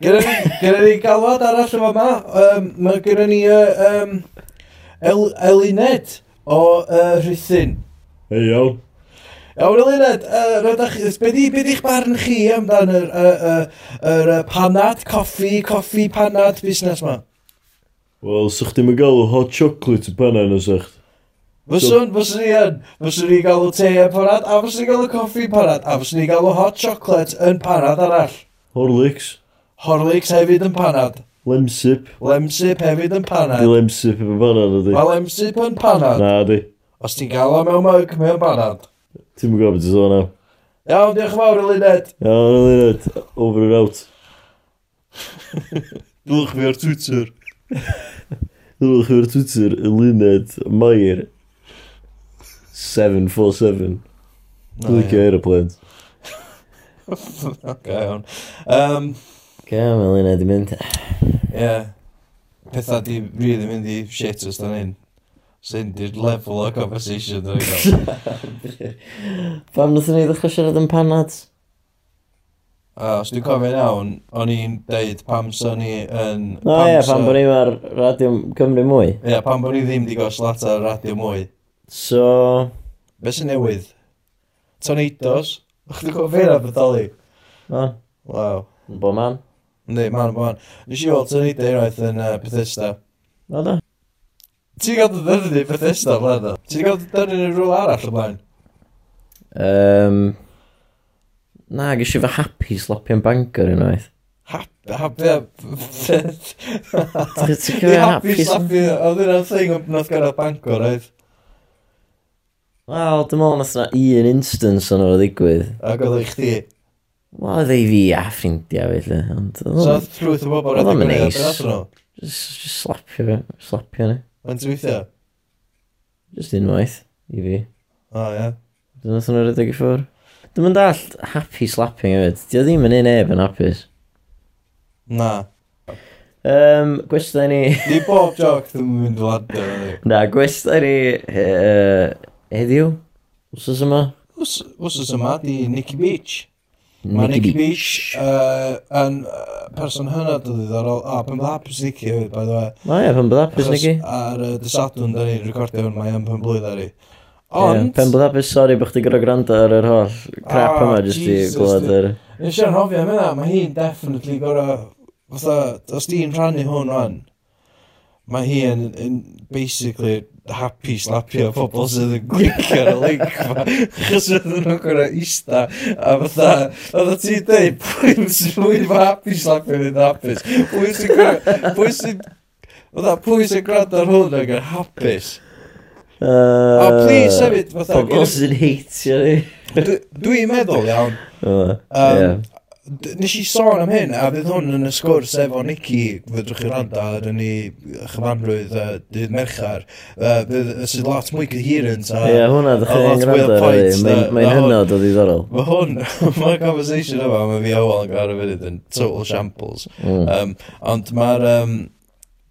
Gyda ni galwad arall yma ma. Um, Mae gyda ni uh, um, El Elined o uh, Rhythyn. Hei iawn. Iawn, Elined, uh, rydych, be di, be di'ch barn chi amdan yr, uh, yr, yr panad, coffi, coffi panad busnes ma? Wel, sa'ch ddim yn gael hot chocolate y panna yn o'sach. Fyswn, fyswn i yn. Fyswn i galw te yn parad, a fyswn i galw coffi yn parad, a fyswn i galw hot chocolate yn parad arall. Horlicks. Horlicks hefyd yn panad. Lemsip. Lemsip hefyd yn panad. Di lemsip yn panad ydi. Mae lemsip yn panad. Na di. Os ti'n gael o mewn mug, mewn panad. Ti'n mynd gofod i sôn am. Iawn, diolch yn fawr, Eluned. Iawn, Eluned. Over and out. Dwch fi ar Twitter. *laughs* Ddylwch o'r Twitter, y luned, Mair, 747. Dwi'n licio aeroplanes. *laughs* Ga iawn. Um, Ga mae luned i mynd. Ie. Yeah. Pethau di really mynd i shit os dan hyn. Sy'n di'r level o conversation dwi'n gael. *laughs* Pam nath ni ddechrau siarad yn panad? A os dwi'n cofio iawn, o'n i'n deud pam sy'n ni yn... O no, ie, pam bod ni ar Radio Cymru mwy. Ie, yeah, pam bod ni ddim di gos lat ar Radio mwy. So... Be sy'n newydd? Tornadoes? O'ch ti'n cofio hynna betholi? Man. Waw. Bo man. Ynddi, man bo man. Nes i weld tornado unwaith yn uh, Bethesda. O da? Ti'n gael dy ddyrnu Bethesda blaen da? Ti'n gael dy ddyrnu yn rhywle arall o blaen? Um, Na, gys i fy happy slopio'n banger unwaith. *laughs* Happy... Ti'n cofio happy slopio? Oedd yna'n thing o'n nath gyda Bangor, oedd? Wel, dim ond nath yna un instance o'n o'r ddigwydd. Ac oedd eich di? Wel, oedd ei fi a ffrindiau, felly. So, trwyth o bobl oedd yn neis. Just slapio fe, slapio ni. Mae'n ti'n? Just unwaith, i fi. O, ie. Dyna thyn nhw'n rhedeg i ffwrdd. Dwi'n mynd all happy slapping hefyd. o ddim yn un eb yn hapus. Na. Um, gwesta ni... Di bob joc ddim yn mynd i ladio. Na, gwesta ni... Uh, heddiw? Wsos yma? Wsos yma di Nicky Beach. Mae Nicky Beach uh, yn uh, person hynod o ddiddorol. A, pen bydd hapus Nicky hefyd, by the way. Na, ie, pen bydd hapus Nicky. Ar uh, dysadwn, da ni'n recordio hwn, mae yn pen blwydd ar i. Ond... Yeah, pen bod hapus, sori bych ti gyda gwrando ar yr holl crap oh, yma jyst i glod yr... Nes i'n hofio am yna, mae hi'n definitely gorau... Fatha, os di'n rhannu hwn rhan, mae hi yn, yn basically happy slapio pobl sydd yn glicio ar y link *laughs* ma chos oedd nhw'n gwrna ista a fatha oedd ti'n dweud pwy sy'n happy slapio yn hapus? Pwy sy'n pwy'n sy'n pwy'n sy'n gwrando ar hwn ag yn hapus? Uh, a please hefyd, fatha... Pobl sy'n heitio ni. Dwi'n meddwl iawn. Uh, um, yeah. Nes i sôn am hyn, a fydd hwn yn y sgwrs efo Nicky, fydrwch chi randa ar yn ei chyfanrwydd uh, dydd merchar, uh, sydd lot mwy coherent a... Ie, yeah, hwnna ddech chi'n gwrando ar ei, mae'n hynod o ddiddorol. Mae hwn, *laughs* mae'r conversation yma, mae fi awal yn gwrando fydd yn total shambles. Mm. Um, ond mae'r... Um,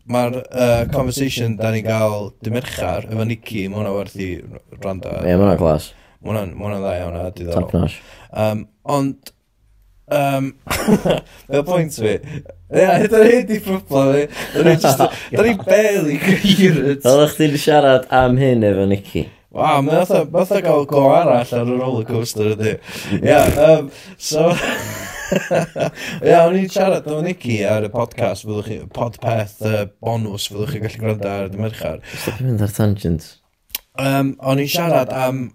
Mae'r uh, conversation da ni'n gael dymerchar efo Nicky, mae hwnna werth i randa. Ie, yeah, mae hwnna'n glas. Mae hwnna'n dda iawn a diddorol. Top notch. Um, ond, um, *laughs* fel pwynt fi, Ia, da ni di problem ni. Da ni barely coherent. Oeddech chdi'n siarad am hyn efo Nicky. Wa, mae fatha gael go arall ar y roller coaster ydy. Ia, yeah, um, so... *laughs* Ia, o'n i'n siarad o Nicky ar y podcast, fyddwch chi, podpeth uh, bonus, fyddwch chi gallu gwrando ar y merchar. Stop i mynd ar tangent. Um, o'n i'n siarad am...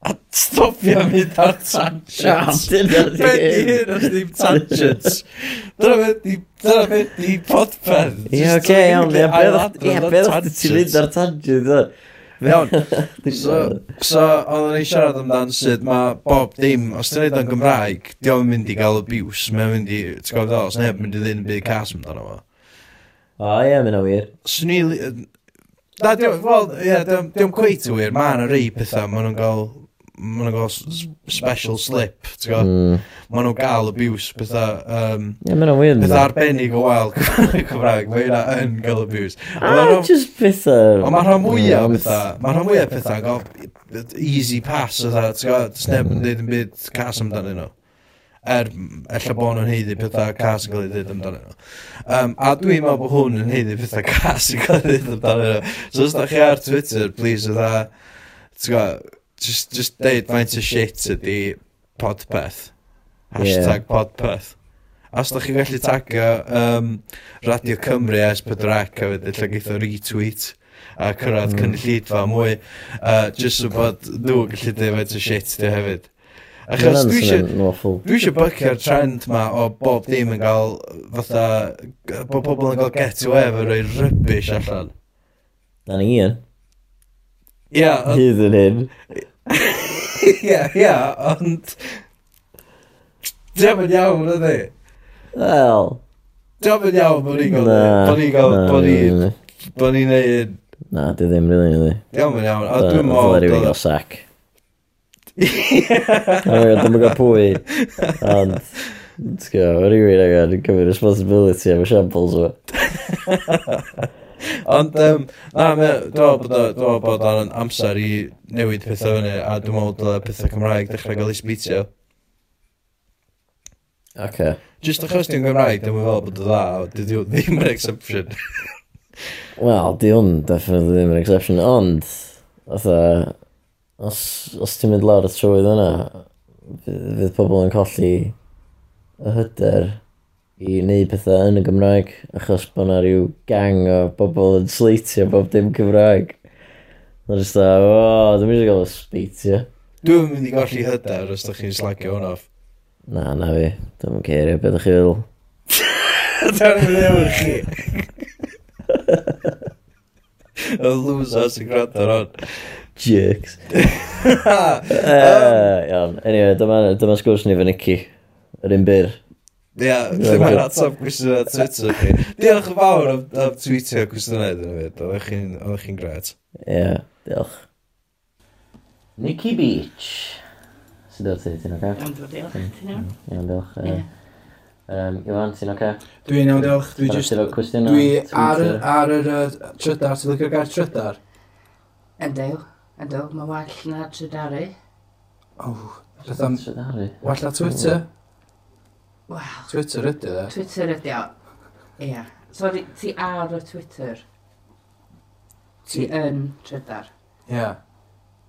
A stopio mynd ar tangents. Be di hyn os ddim tangents? Dyna beth di, dyna beth di podpeth. Ie, oce, iawn. Ie, beth di ti mynd ar tangents? Iawn. *laughs* So, so oedden ni siarad amdan sydd mae bob dim, os ti'n neud o'n Gymraeg, di o'n mynd i gael abuse, mae'n mynd i, ti'n gofod os neb, mynd i ddyn byd cas amdano fo. O ie, mae'n o wir. Swn i... Na, diolch, wel, ie, diolch cweit i wir, mae'n rei pethau, maen nhw'n gael maen nhw'n gael special slip, ti'n gwybod? Mm. Maen nhw'n gael abuse, pethau... Um, yeah, maen nhw'n weird. Pethau arbennig o wael Cymraeg, mae yna yn gael abuse. Ah, just pethau... Ond mae'r rhan mwyaf pethau, mae'r rhan mwyaf pethau gael easy pass, pethau, ti'n gwybod? Sneb yn hmm. dweud yn byd cas amdanyn nhw. Er, ella bod nhw'n heiddi pethau cas yn cael ei ddweud amdano nhw. Um, a dwi'n meddwl bod hwn yn heiddi pethau cas yn cael ei ddweud amdano nhw. So os da chi ar Twitter, please, ydda, ti'n gwybod, just, just deud faint o shit ydi podpeth. Hashtag yeah. podpeth. Os da chi'n gallu tagio um, Radio Cymru es Pedrac a wedyn lle geitho retweet a cyrraedd mm. cynllidfa mwy, uh, just so bod nhw gallu dweud faint o shit di hefyd. Achos dwi eisiau dwi eisiau bycio'r trend ma o bob dim yn cael fatha, bod pobl yn cael get away efo rhoi rybys allan. Na ni yn. Ja. Und, Hier sind hin. ja, ja, und. Jump in jou, dat Well, Wel. Jump in jou, Bonigo. Bonigo, Bonnie. Bonnie, nee. Na, dit is really, really. Jump in jou, dat doe maar. Dat is een zak. Alright, dan ben ik op way. And let's go. Anyway, I got to give a responsibility. I'm a shambles. Ond, um, na, dwi'n meddwl bod o'n amser i newid pethau fyny, a dwi'n meddwl dylai pethau Cymraeg dechrau gael ei isbitio. Okay. Just achos dwi'n Gymraeg, dwi'n meddwl bod o dda, dwi ddim yn exception. *laughs* Wel, di hwn definitely ddim yn exception, ond, otha, os, os ti'n mynd lawr y trywydd yna, fydd pobl yn colli y hyder i wneud pethau yn y Gymraeg, achos bod na rhyw gang o bobl yn sleitio bob dim Cymraeg. Mae'n just dda, o, dwi'n mynd i gael o speitio. Dwi'n mynd i golli hydar os da chi'n slagio hwn off. Na, na fi. Dwi'n ceirio beth ydych chi fel. Dwi'n mynd i efo'r chi. *laughs* Y loser sy'n gwrando ar hwn Jerks. *laughs* uh, *laughs* Iawn, anyway, dyma, dyma sgwrs ni fy Nicky. Yr un byr. Ia, lle mae'n atab cwestiwn ar Twitter chi. Diolch yn fawr am, am tweetio gwestiynau dyn nhw fyd. Oeddech chi'n chi gret. Ia, yeah, diolch. Nicky Beach. Sut o'r ti? Ti'n o'r Iawn, diolch. Iawn, diolch. Um, Iwan, ti'n oce? Dwi'n iawn, diolch. Dwi just... Dwi ar, ar yr trydar, ti'n lycio'r gair trydar? Yndw, yndw. Mae well na trydaru. O, oh, Wall at Twitter? Wel... Twitter ydy o. Twitter ydy o. Ia. Sori, ti ar y Twitter? Ti yn trydar? Ia.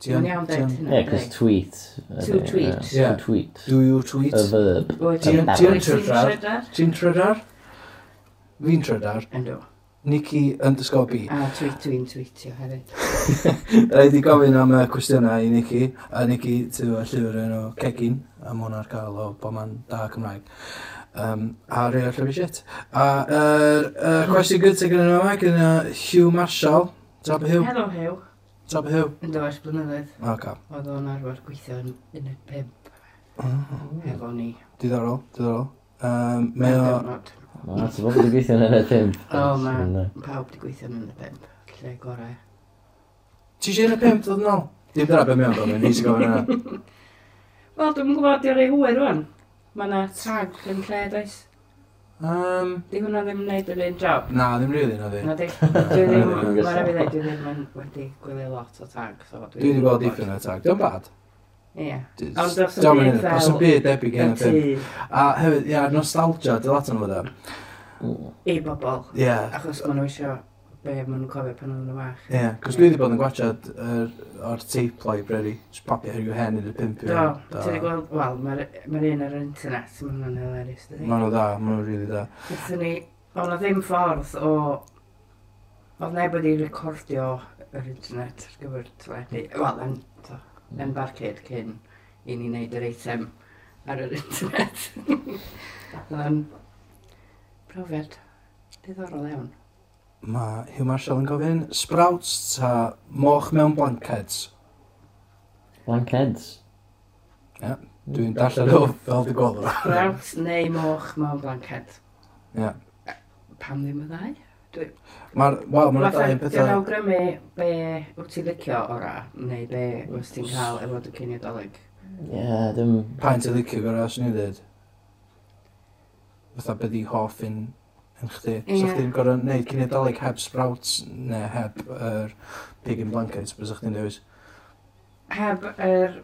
yn- iawn dweud hynny? Ie, cos tweet. To tweet. To tweet. Do you tweet? A verb. Ti Ti'n trydar? Ti'n trydar? Fi'n trydar. Ynddo. Nicky underscore B. A tweet dwi'n tweetio hefyd. *laughs* Rhaid i gofyn am y cwestiynau i Nicky, a Nicky tyw y llyfr yn o Cegin um, hwn ar gael o bod ma'n da Cymraeg. Um, a rei o'r shit. A yr uh, uh, cwestiwn gyntaf gyda nhw yma, gyda Hugh Marshall. Top Hugh. Helo Hugh. Top Hugh. Yn dweud blynyddoedd. Ok. Oedd o'n arfer gweithio yn un y pimp. Hefo ni. Diddorol, diddorol. Um, mae o... Na, ti'n bod wedi gweithio yn y pimp. O, mae pawb wedi gweithio yn y pimp. Lle gorau. Ti eisiau yn y pimp, ddod yn ôl? Dim dyna beth mewn, dwi'n nes i gofyn yna. *laughs* Wel, dwi'n gwybod, di'r ei hwyr rwan. Mae yna tag yn lle, does? Um, di hwnna ddim yn gwneud yr un job? Na, ddim rili na di. Na di. Dwi ddim, mae'n rhaid i ddweud, dwi ddim yn wedi gwylio lot o tag. So dwi wedi gweld dipyn o tag. Dwi'n bad. Ie. Ond dos yn byd fel... Dos yn byd debyg gen y ffilm. A hefyd, ia, nostalgia, dy atyn nhw fydda. I bobl. Ie. Achos maen nhw eisiau be maen nhw'n cofio pan oedd yn y. Ie, yeah, cos dwi wedi bod yn gwachod er, o'r tape library, just popio rhyw hen i'r y pimp Do, ti wedi gweld, wel, mae'r un ar internet, maen nhw'n hilarious, dydy. Maen nhw'n dda, maen nhw'n rili dda. Gwethon ni, oedd ddim ffordd o, oedd neb wedi recordio yr internet ar gyfer teledu, wel, yn, to, yn mm. barcud cyn i ni wneud yr eitem ar yr internet. *laughs* Oedd yn profiad diddorol iawn. Mae Hugh Marshall yn gofyn, sprouts ta moch mewn blanceds? Blanceds? Ie, dwi'n darllen o fel dy gweld o. Sprouts neu moch mewn blanced. Ie. Pam ddim y ddau? Mae'r well, ma ddau bethau... Dwi'n awgrymu be wyt ti'n licio ora, neu be wyt ti'n cael efo dy cyn Ie, yeah, dim... Pa'n ti'n licio gora, swn i'n dweud? Fytha byddi hoff yn yn chdi. Yeah. So chdi'n gorau neud cyn Nadolig heb sprouts neu heb yr pig in blanket, bys chdi'n dewis? Heb yr er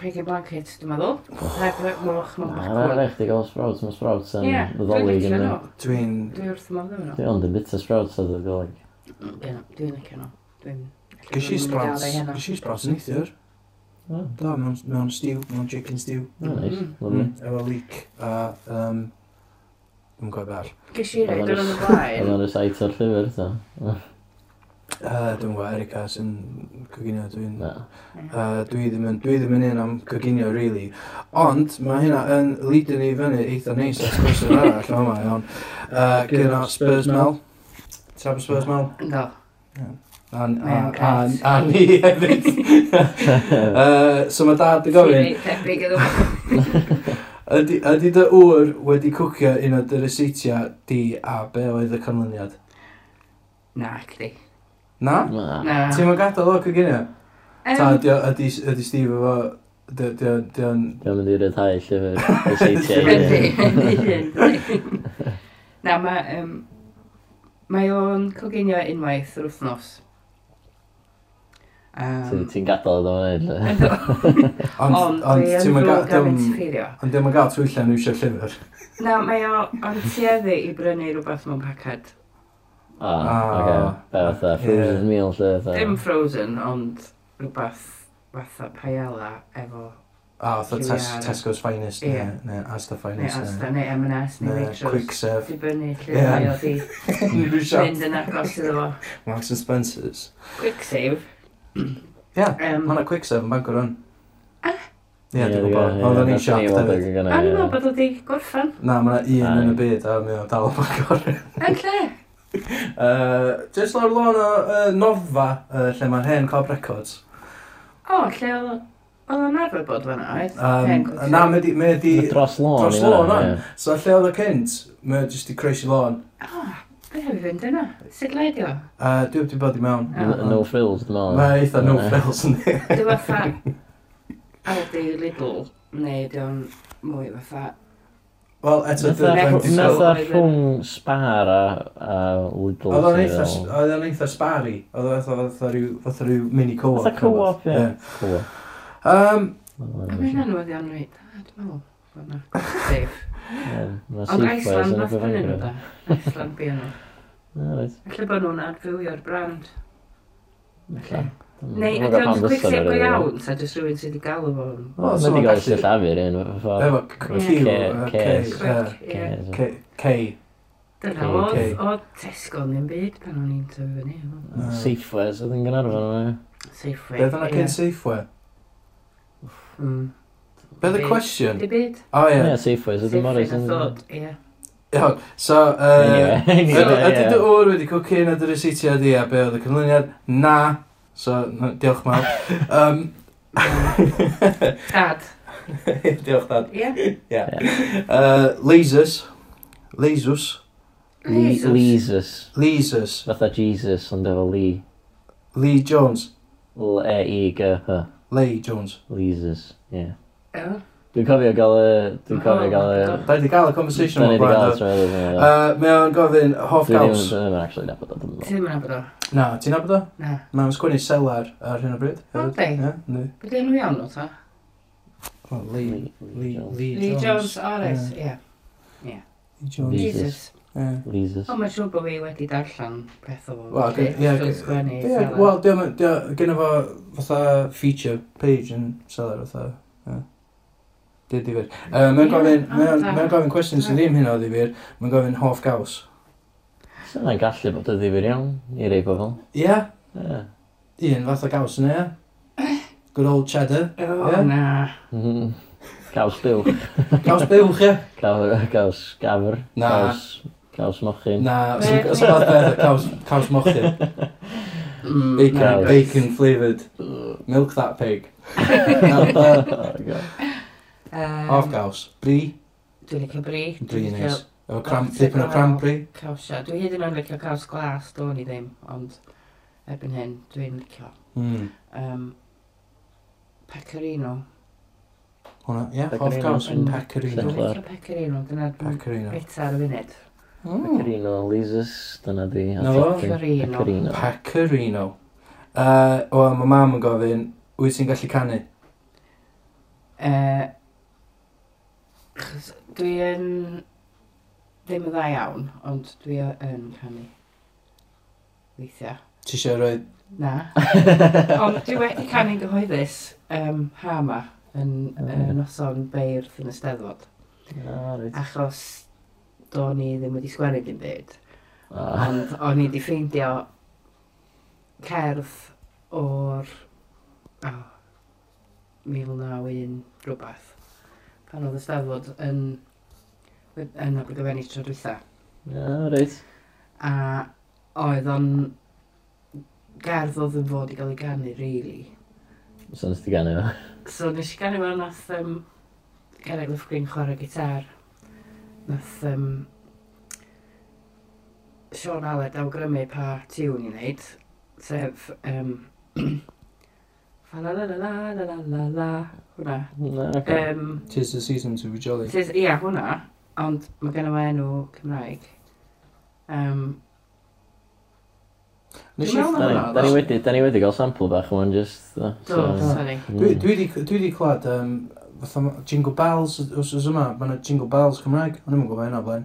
pig in blanket, dwi'n meddwl. Heb y moch moch bach. Ar na, chdi gael sprouts, mae sprouts yn yeah, Nadolig yn nhw. Dwi'n... Dwi'n wrth ymlaen nhw. Dwi'n ond yn bita sprouts oedd ar Nadolig. Mm, dwi'n licio nhw. Dwi'n... Gysi sprouts, gysi sprouts yn eithiwr. Da, mewn stew, mewn chicken stew. Oh, nice, mm. lovely. Mm. Efo leek a um, Dwi'n gwybod bell. Ges i reid yn y blaen. Oedd o'n recite o'r llyfr, ta? *laughs* Uh, dwi'n gwybod, Erica sy'n coginio dwi'n... Uh, dwi ddim yn, dwi ddim yn un am coginio, really. Ond, mae hynna yn lead ni fyny eitha neis at gwestiwn arall *laughs* yma, iawn. Uh, Gyda Spurs Mel. Tab Spurs Mel? No. A, a, a, a ni hefyd. *laughs* uh, so mae dad yn gofyn... Ti'n reit tebyg iddo. Ydy, ydy dy ŵr wedi cwcio un o dy reseitiau di a be oedd y canlyniad? Na, cdi. Na? Na. Na. Ti'n ma'n gadael o coginio? Ta ydy, ydy, ydy Steve efo... Dy, dy, dy, Dwi'n mynd i ryddhau llyfr *laughs* reseitiau. *laughs* Na, mae... Um, mae o'n coginio unwaith yr wythnos. Um, Ti'n gadael iddo fo'n edrych. *laughs* Ond ti'n mynd gael... Ond ti'n gael twyllau nhw eisiau llyfr. Na, mae o... Ond tueddu i brynu rhywbeth mewn pacad. Ah, oce. Be fatha, frozen meal lle Dim frozen, ond rhywbeth fatha paella efo... Ah, fatha Tesco's finest, yeah. neu Asda finest. Neu Asda, neu M&S, neu Waitrose. Quick serve. Di brynu lle mae o di *laughs* mynd yn agos iddo fo. Marks and Spencer's. Quick save. Ie, Yym. mae yna quick serve yn Bangor hwn. Ah. Ie, dwi'n gwybod. Ond o'n i'n siap hefyd. A ni'n meddwl bod wedi gorffan. Na, mae yna un yn y byd a mi o'n dal o Bangor. *laughs* Yn lle? *laughs* Yy, Jyst lawr lôn o yy, Noffa, yy, lle mae'r hen Cob Records. O, lle oedd oedd o'n arfer bod fan'na, oedd? Hen Yym, cwtio. Na, mae di... Mae di Dros lôn. dros lôn, on. So lle oedd o cynt, mae o jyst i croesi lôn. O, Be hefyd fynd yna? Sut leidio? Uh, dwi wedi bod i mewn. Oh. No frills, dwi'n meddwl. Mae eitha no frills yn di. Dwi fatha Aldi Lidl, neu dwi o'n mwy fatha... Wel, eto... Natha rhwng Spar a, a Lidl. Oedd o'n eitha Spari. Oedd o'n eitha rhyw, fatha rhyw mini co-op. Fatha co-op, ie. Co-op. Um, Mae'n anodd i anwyd. Dwi'n meddwl. Safe. *laughs* Ond Iceland nath hynny e? nhw da. Iceland bu nhw. Felly bod nhw'n adfywio'r brand. Okay. Neu ydy o'n gweithio go iawn, ta jyst rhywun sydd wedi galw fo. O, mae di gael sy'n llafur un. Efo, Q, K, Dyna oedd o Tesco ni'n byd pan o'n i'n tyfu fyny. Safeway, sydd yn gynharfon o'n Safeway. Beth yna cyn Safeway? Be the question? byd? O ie. Ie, Safeways, ydy Morris yn... Ie. Iawn, so, uh, ydy dy ŵr wedi cwcu na dy reseitiad di a be oedd y cynlyniad? Na, so, diolch mawr. *laughs* um, Dad. *laughs* diolch dad. Ie. Yeah. Uh, lasers. Lasers. Lasers. Lasers. Fatha Jesus ond efo Lee. Lee Jones. L-E-I-G-H. Lee Jones. Lasers, ie. Yeah. Dwi'n cofio gael y... Dwi'n cofio gael y... Da i di gael y conversation yma. Da ni di gael y trwy'n Mae o'n gofyn hoff gaws. Dwi ddim yn actually nabod o. Ti ddim yn nabod o? Na, ti'n nabod o? Na. Mae'n sgwennu selar ar hyn o bryd. O, di? Ne. Bydd enw iawn o ta? Lee, Lee, Lee, Lee Jones. o reit, ie. Ie. Lee Jones. Jesus. Leases. O, mae'n siŵr bod fi wedi darllen beth o fo. Wel, dwi'n gen fo fatha feature page yn seller fatha. Di ddifyr. Uh, mae'n gofyn, mae'n mae o'n gofyn cwestiwn sydd ddim hyn o ddifyr, mae'n gofyn hoff gaws. Sa'n so, gallu bod y ddifyr iawn i rei pobl. Ie. Yeah. Yeah. Un fath o gaws yna, ie. Good old cheddar. Oh, yeah. na. Mm. Caws buwch. *laughs* caws buwch, ie. Caws, caws gafr. Na. Gaws, gaws mochyn. Na, sy'n fath beth, caws, caws mochyn. Mm, bacon, nice. bacon flavoured. Milk that pig. *laughs* oh, God. Um, Ofgaws. Bri. Dwi'n licio bri. Bri yn eis. Efo cram, dipyn o cranberry. Cawsia. Dwi hyd yn oed licio caws glas, do'n i ddim, ond erbyn hyn, dwi'n licio. Mm. Um, pecorino. Hwna, ie, yeah, Hofgaws yn pecorino. Dwi'n licio pecorino, dyna pecorino. bita ar y funud. Mm. Pecorino, Lysus, dyna di. Na fo? Pecorino. Pecorino. Uh, o, mae mam yn gofyn, wyt ti'n gallu canu? Uh, Achos dwi yn ddim yn dda iawn, ond dwi yn canu weithiau. Ti eisiau rhoi? Na. *laughs* ond dwi wedi canu'n gyhoeddus um, ha yma yn, mm. yn noson beirth yn y steddfod. Ah, right. Achos do'n i ddim wedi sgwennu dim byd. Ah. Ond o'n i wedi ffeindio cerdd o'r oh, 1901 rhywbeth pan oedd y Steddfod yn, yn Abergavenni tro dwytha. Yeah, reit. A oedd o'n gerdd oedd yn fod i gael ei ganu, really. So nes ti ganu fo? So nes i ganu fo nath um, Gerag Lyfgrin chwarae gitar. Nath um, Sean Aled awgrymu pa tiwn i wneud, sef um, *clears throat* fa la la la la la la la la. Hwna. Na, okay. Um, Tis the season to be jolly. Tis, ia, hwnna. Ond mae gen i enw Cymraeg. Um, Nes i Da ni- Da ni wedi, da ni wedi gael sample bach o'n just... uh, Do, so- sorry. Mm. Dwi dwi 'di dwi 'di clywed yym fatha ma- Jingle Bells os wsos yma, ma' 'na Jingle Bells Cymraeg. ond ddim yn gwybod hynna o blaen.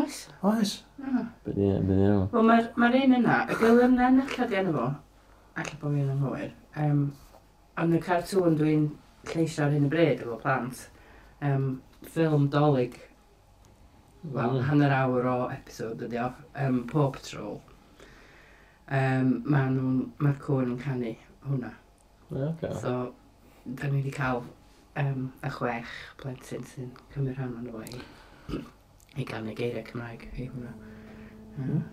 Oes. Oes. Be' 'di- be' 'di enw? Wel, mae'r ma un yna, y gwylym na yn ychydig enw fo. Alla bod fi'n anghywir. Um, yn y cartŵn dwi'n lleisio ar hyn y bryd efo plant, um, ffilm dolyg, wel, mm. hanner awr o episod ydi o, um, Paw Patrol. Um, Mae'r ma cwn yn canu hwnna. Yeah, okay. So, da ni wedi cael um, y chwech plentyn sy'n cymryd rhan o'n fo i, i gael neu geiriau Cymraeg i hwnna. Mm.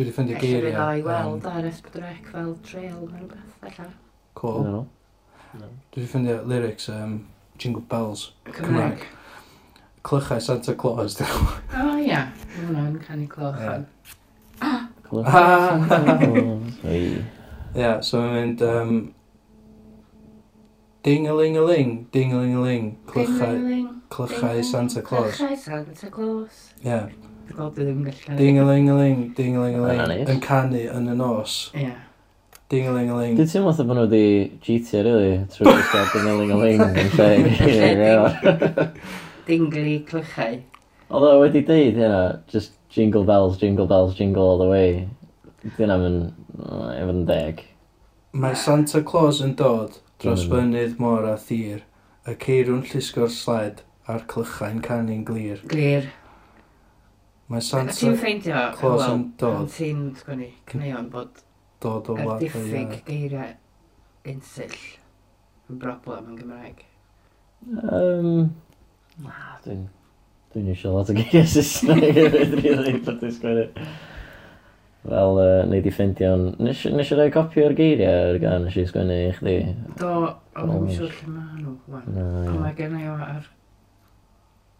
Dwi wedi ffyndio geiriau. Felly fydd i weld ar ysbydrec fel trail neu rhywbeth, felly. Cool. No. No. Dwi wedi ffyndio lyrics um, Jingle Bells. Cymraeg. Clychau Santa Claus, dyn nhw. *laughs* O, ia. Mae hwnna'n canu clochon. Clychau Santa Claus. *laughs* Ie, so mae'n mynd... Um, Ding-a-ling-a-ling, ding-a-ling-a-ling, clychau, clychau Santa Claus. Clychau Santa Claus. Ie. Yeah erthygol, dwi ddim yn gallu... Ding-a-ling-a-ling, ding-a-ling-a-ling, yn canu yn y nos. Ie. Ding-a-ling-a-ling. Dwi'n teimlo fatha bod nhw wedi cheatio, really, trwy ddysgau *laughs* ding-a-ling-a-ling yn lle. *laughs* Dingli clychau. Oedd o wedi deud hynna, just jingle bells, jingle bells, jingle all the way. Dyna yn efo'n deg. Mae Santa Claus yn dod dros fynydd môr a thir, y ceirwn llusgo'r sled a'r clychau'n canu'n glir. Glir. Mae Santa ffeindio, Claus yn dod. Ti'n sgwni, cneuon bod dod o wlad y diffyg geiriau ensill yn broblem yn Gymraeg. Um, na, dwi'n... Dwi'n eisiau lot o geiriau Saesneg *laughs* hefyd, rili, bod dwi'n sgwennu. Fel, uh, neud i ffeindio'n... Nes i roi copi o'r geiriau ar gan nes i sgwennu i chdi? Do, ond dwi'n siŵr lle mae nhw, wan. Ond mae gen i o ar...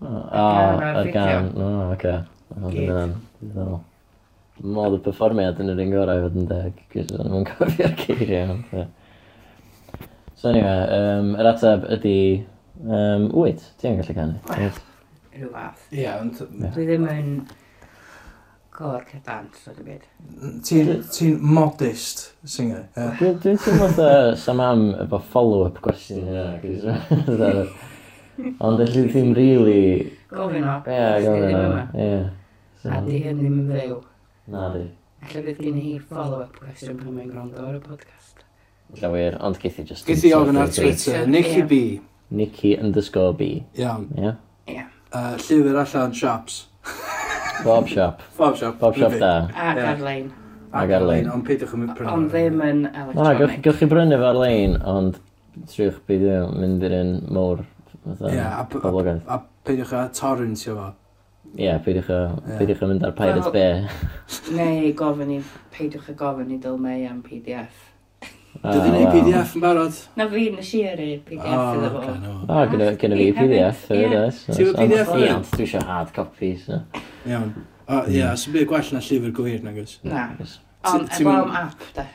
Ar gan, ar gan, o, oce. Gig. Modd y performiad yn yr un gorau fod yn deg, cys o'n nhw'n *laughs* cofio'r geiriau. Ond, so anyway, um, yr ateb ydy... Um, wyt, ti'n gallu canu? Rhyw fath. Ie, ond... Dwi ddim yn gor cerdant, so ddim byd. Ti'n ti modest singer? Yeah. Dwi'n dwi teimlo fatha sam am efo follow-up gwestiwn yna. cys... *laughs* *laughs* Ond felly ddim really... Gofyn o. Ie, gofyn o. Ie. So, a di hyn ddim yn fyw. Na di. Alla bydd gen i follow-up question pan mae'n gwrando ar y podcast. Alla wir, ond geith i just... Geith i ofyn ar Twitter, Nicky B. Nicky underscore B. Iawn. Ia? Ia. Llyfr allan shops. *laughs* Bob shop. Bob shop. Bob shop da. Ac ar-lein. Ac ar-lein, ond peidiwch yn prynu. Ond ddim yn electronic. Na, gawch chi brynu fo ar-lein, ond triwch beidio mynd i'r un mowr. Ie, a peidiwch a torrentio i fo. Ie, yeah, peidiwch o, yeah. peidiwch o mynd ar Pirate well, Bay. *laughs* Neu gofyn i, peidiwch o gofyn i dyl am PDF. Oh, *laughs* Dydw i'n ah, wow. PDF yn barod? Na fi, nes i ar PDF iddo fo. O, ah, gyda fi PDF. Ti'n PDF yn? Ond dwi eisiau hard copy. Iawn. Ie, sy'n byd gwell na llyfr gwir, nag oes? Na. Ond efo am app, da.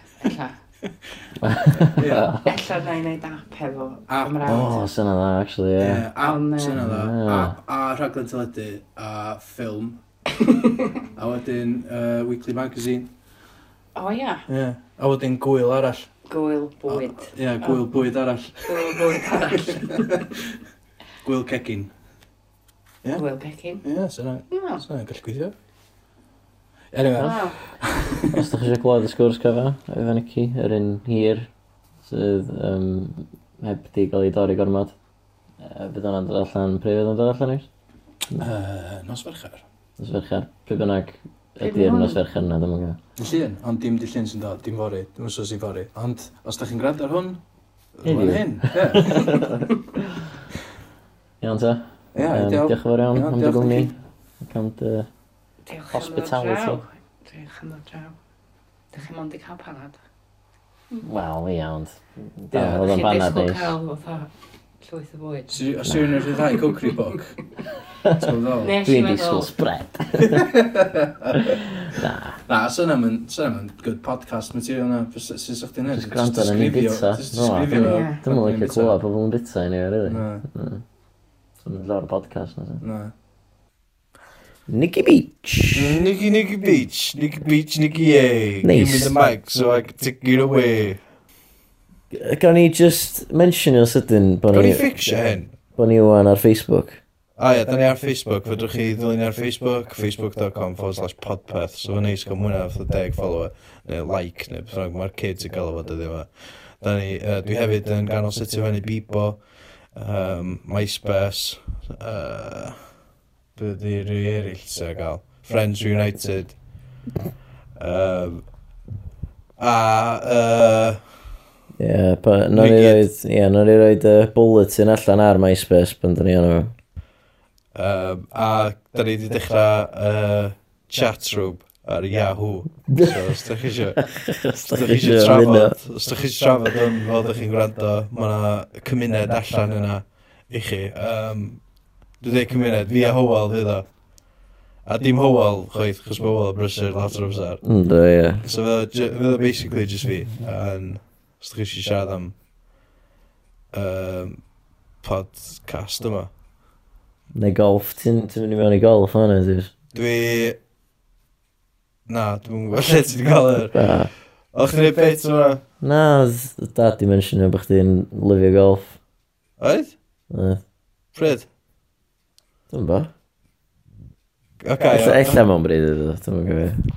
Ella na i wneud app hefo. App. O, oh, syna dda, actually, ie. Yeah. App, sy'n syna dda. App a rhaglen teledu a ffilm. *laughs* a wedyn uh, Weekly Magazine. O, ia. Ie. A wedyn gwyl arall. Gwyl bwyd. Ie, yeah, gwyl bwyd arall. Gwyl bwyd arall. gwyl cegin. Yeah. Gwyl cegin. Ie, yeah, syna. No. Syna, gallu gweithio. Anyway. Wow. *laughs* Os ydych chi eisiau glod y sgwrs cyfa, efo Nicky, yr un hir, sydd um, heb di gael ei dorri gormod. Uh, bydd hwnna'n dod allan, pryd fydd hwnna'n dod allan eich? Uh, nos fercher. Nos fercher. Pryd bynnag ydy'r nos fercher yna, ddim yn gael. Llun, ond dim di llun sy'n dod, dim fori, dim wsos i fori. Ond os da chi'n gwrando ar hwn, rwan hyn. ie. *laughs* Iawn ta. Ia, diolch Diolch yn fawr iawn am dy gwmni. Ac am dy hospitality. Diolch am ddod draw. Dych chi'n mond i cael panad? Wel, iawn. Dyna oedd yn fanna di. Chi'n cael fatha llwyth o bwyd. Os yw'n yr ddau cwcri boc? Dwi'n disgwyl spread. Na. Na, sy'n am yn good podcast material na. sy'n sy'ch chi'n edrych? Just gwrando yn mynd bita. Dwi'n mynd licio clywed pobl yn bita i ni, really. Na. Dwi'n mynd lawr y podcast na. Na. Nicky Beach. Nicky, Nicky Beach. Nicky Beach, Nicky Yay. Nice. Give me the mic so I can take it away. Gawn ni just mention o'r sydyn bod ni... Gawn ni ffixio hyn. Bod ni wan ar Facebook. A ie, da ni ar Facebook. Fydwch chi ddilyn ar Facebook, facebook.com forward slash podpeth. So fe neis gael mwynhau fatha deg follower, neu like, neu beth bynnag. Mae'r kids yn gael o fod ydy yma. Da ni, uh, dwi hefyd yn ganol sut i fyny Bebo, um, MySpace, uh, byddu rhywun eraill sy'n gael. Friends United. Um, a... Uh, Ie, yeah, nawr i roed, ie, nawr i roed y bulletin allan ar MySpace pan dyn ni o'n efo. Um, a da ni wedi dechrau uh, chat room ar Yahoo. So, os da chi eisiau... *laughs* os da chi eisiau trafod, os da chi eisiau trafod yn fel da chi'n gwrando, mae yna cymuned allan yna i chi. Um, Dwi'n cymuned, fi a Howell fydd o. A dim Howell, chwaith, chos mae Howell brysur lot o'r amser. Ynddo, ie. So fydd o basically just fi. And os ydych chi eisiau siarad am um, podcast yma. Neu golf, ti'n ti mynd i mewn i golf hwnna, dwi'n? Dwi... Na, dwi'n gwybod lle ti'n gael yr... O'ch chi'n gwneud beth yma? Na, dad di mention o bych ti'n lyfio golf. Oedd? Oedd. Pryd? Dwi'n bo. Ok. Ella mewn bryd *laughs* ydw, dwi'n gwybod.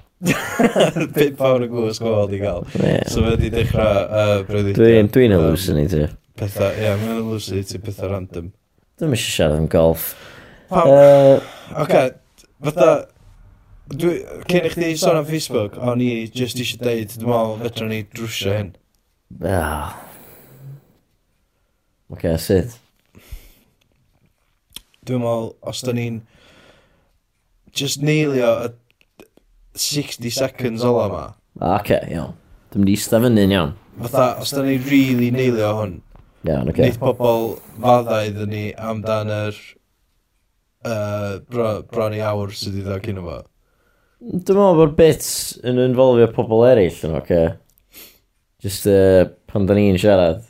Bit fawr y gwrs gwael di gael. So fe di dechrau uh, bryddi. Dwi'n dwi hallucinator. Pethau, ie, yeah, mae'n hallucinator pethau random. Dwi'n eisiau siarad am golf. Uh, ok, fatha, dwi, cyn i chdi sôn am Facebook, o'n i just eisiau deud, dwi'n meddwl, fedra ni drwsio hyn. Ah. Ok, sut? Dwi'n meddwl, os da ni'n just neilio y 60 seconds ola yma. A, oce, iawn. Dwi'n mynd i eistedd fyny'n iawn. Fatha, os da ni'n really neilio hwn. Iawn, oce. Okay. Neith pobl faddau iddyn ni amdan yr uh, bro, bron i awr sydd i ddod cyn fo. Dwi'n meddwl bod bits yn involfio pobl eraill yn oce. Okay. Just uh, pan da ni'n siarad.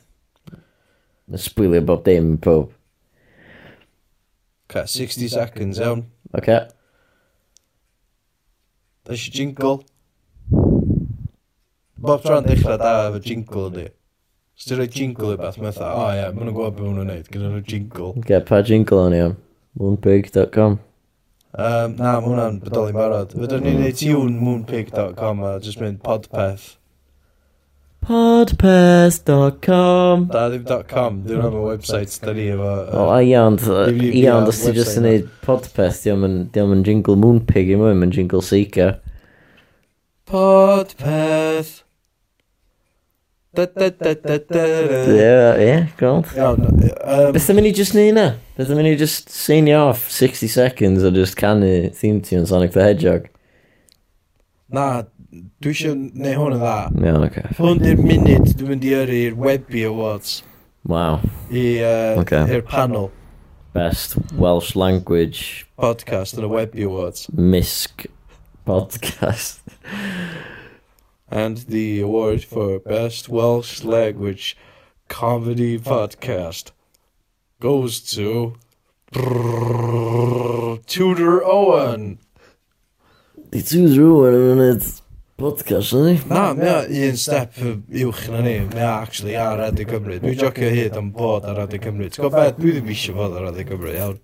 Yn sbwylio bob dim pob. Cut 60 seconds, iawn. Oce. Da eisiau jingle. Bob tro'n dechrau da efo jingle ydi. Os ti'n rhoi jingle i beth, mae'n dda, o ie, maen nhw'n gwybod beth maen nhw'n gwneud, gyda nhw jingle. Ge, pa jingle o'n i am? Moonpig.com Um, na, mae hwnna'n bodoli'n barod. Fydwn ni'n gwneud tune moonpig.com a jyst mynd podpeth. Podpest.com Da ddim .com, dwi'n rhan o website da ni efo O, a iawn, iawn, os ti jyst yn neud podpest, diolch yn jingle Moonpig i mwy, mae'n jingle Seeker. Podpeth Da da da da da Ie, gweld. Beth am i ni just neud na? Beth am i ni jyst sign off 60 seconds o just canu theme tune Sonic the Hedgehog? Na, dwi eisiau neud hwn yn dda. Iawn, oce. Hwn di'r munud dwi'n mynd i yrru'r Webby Awards Wow. i uh, Ocê. i'r panel Best Welsh Language podcast yn y Webby Awards. Misc podcast. And the award for Best Welsh Language Comedy Podcast goes to Tudor Owen. Di ti'n rhywun yn mynd podcast ydy? Na, mae un step uwch na ni, mae o actually ar Radio Cymru. Dwi'n jocio hyd am bod ar Radio Cymru. T'w gwybod beth, dwi ddim eisiau bod ar Radio Cymru, iawn.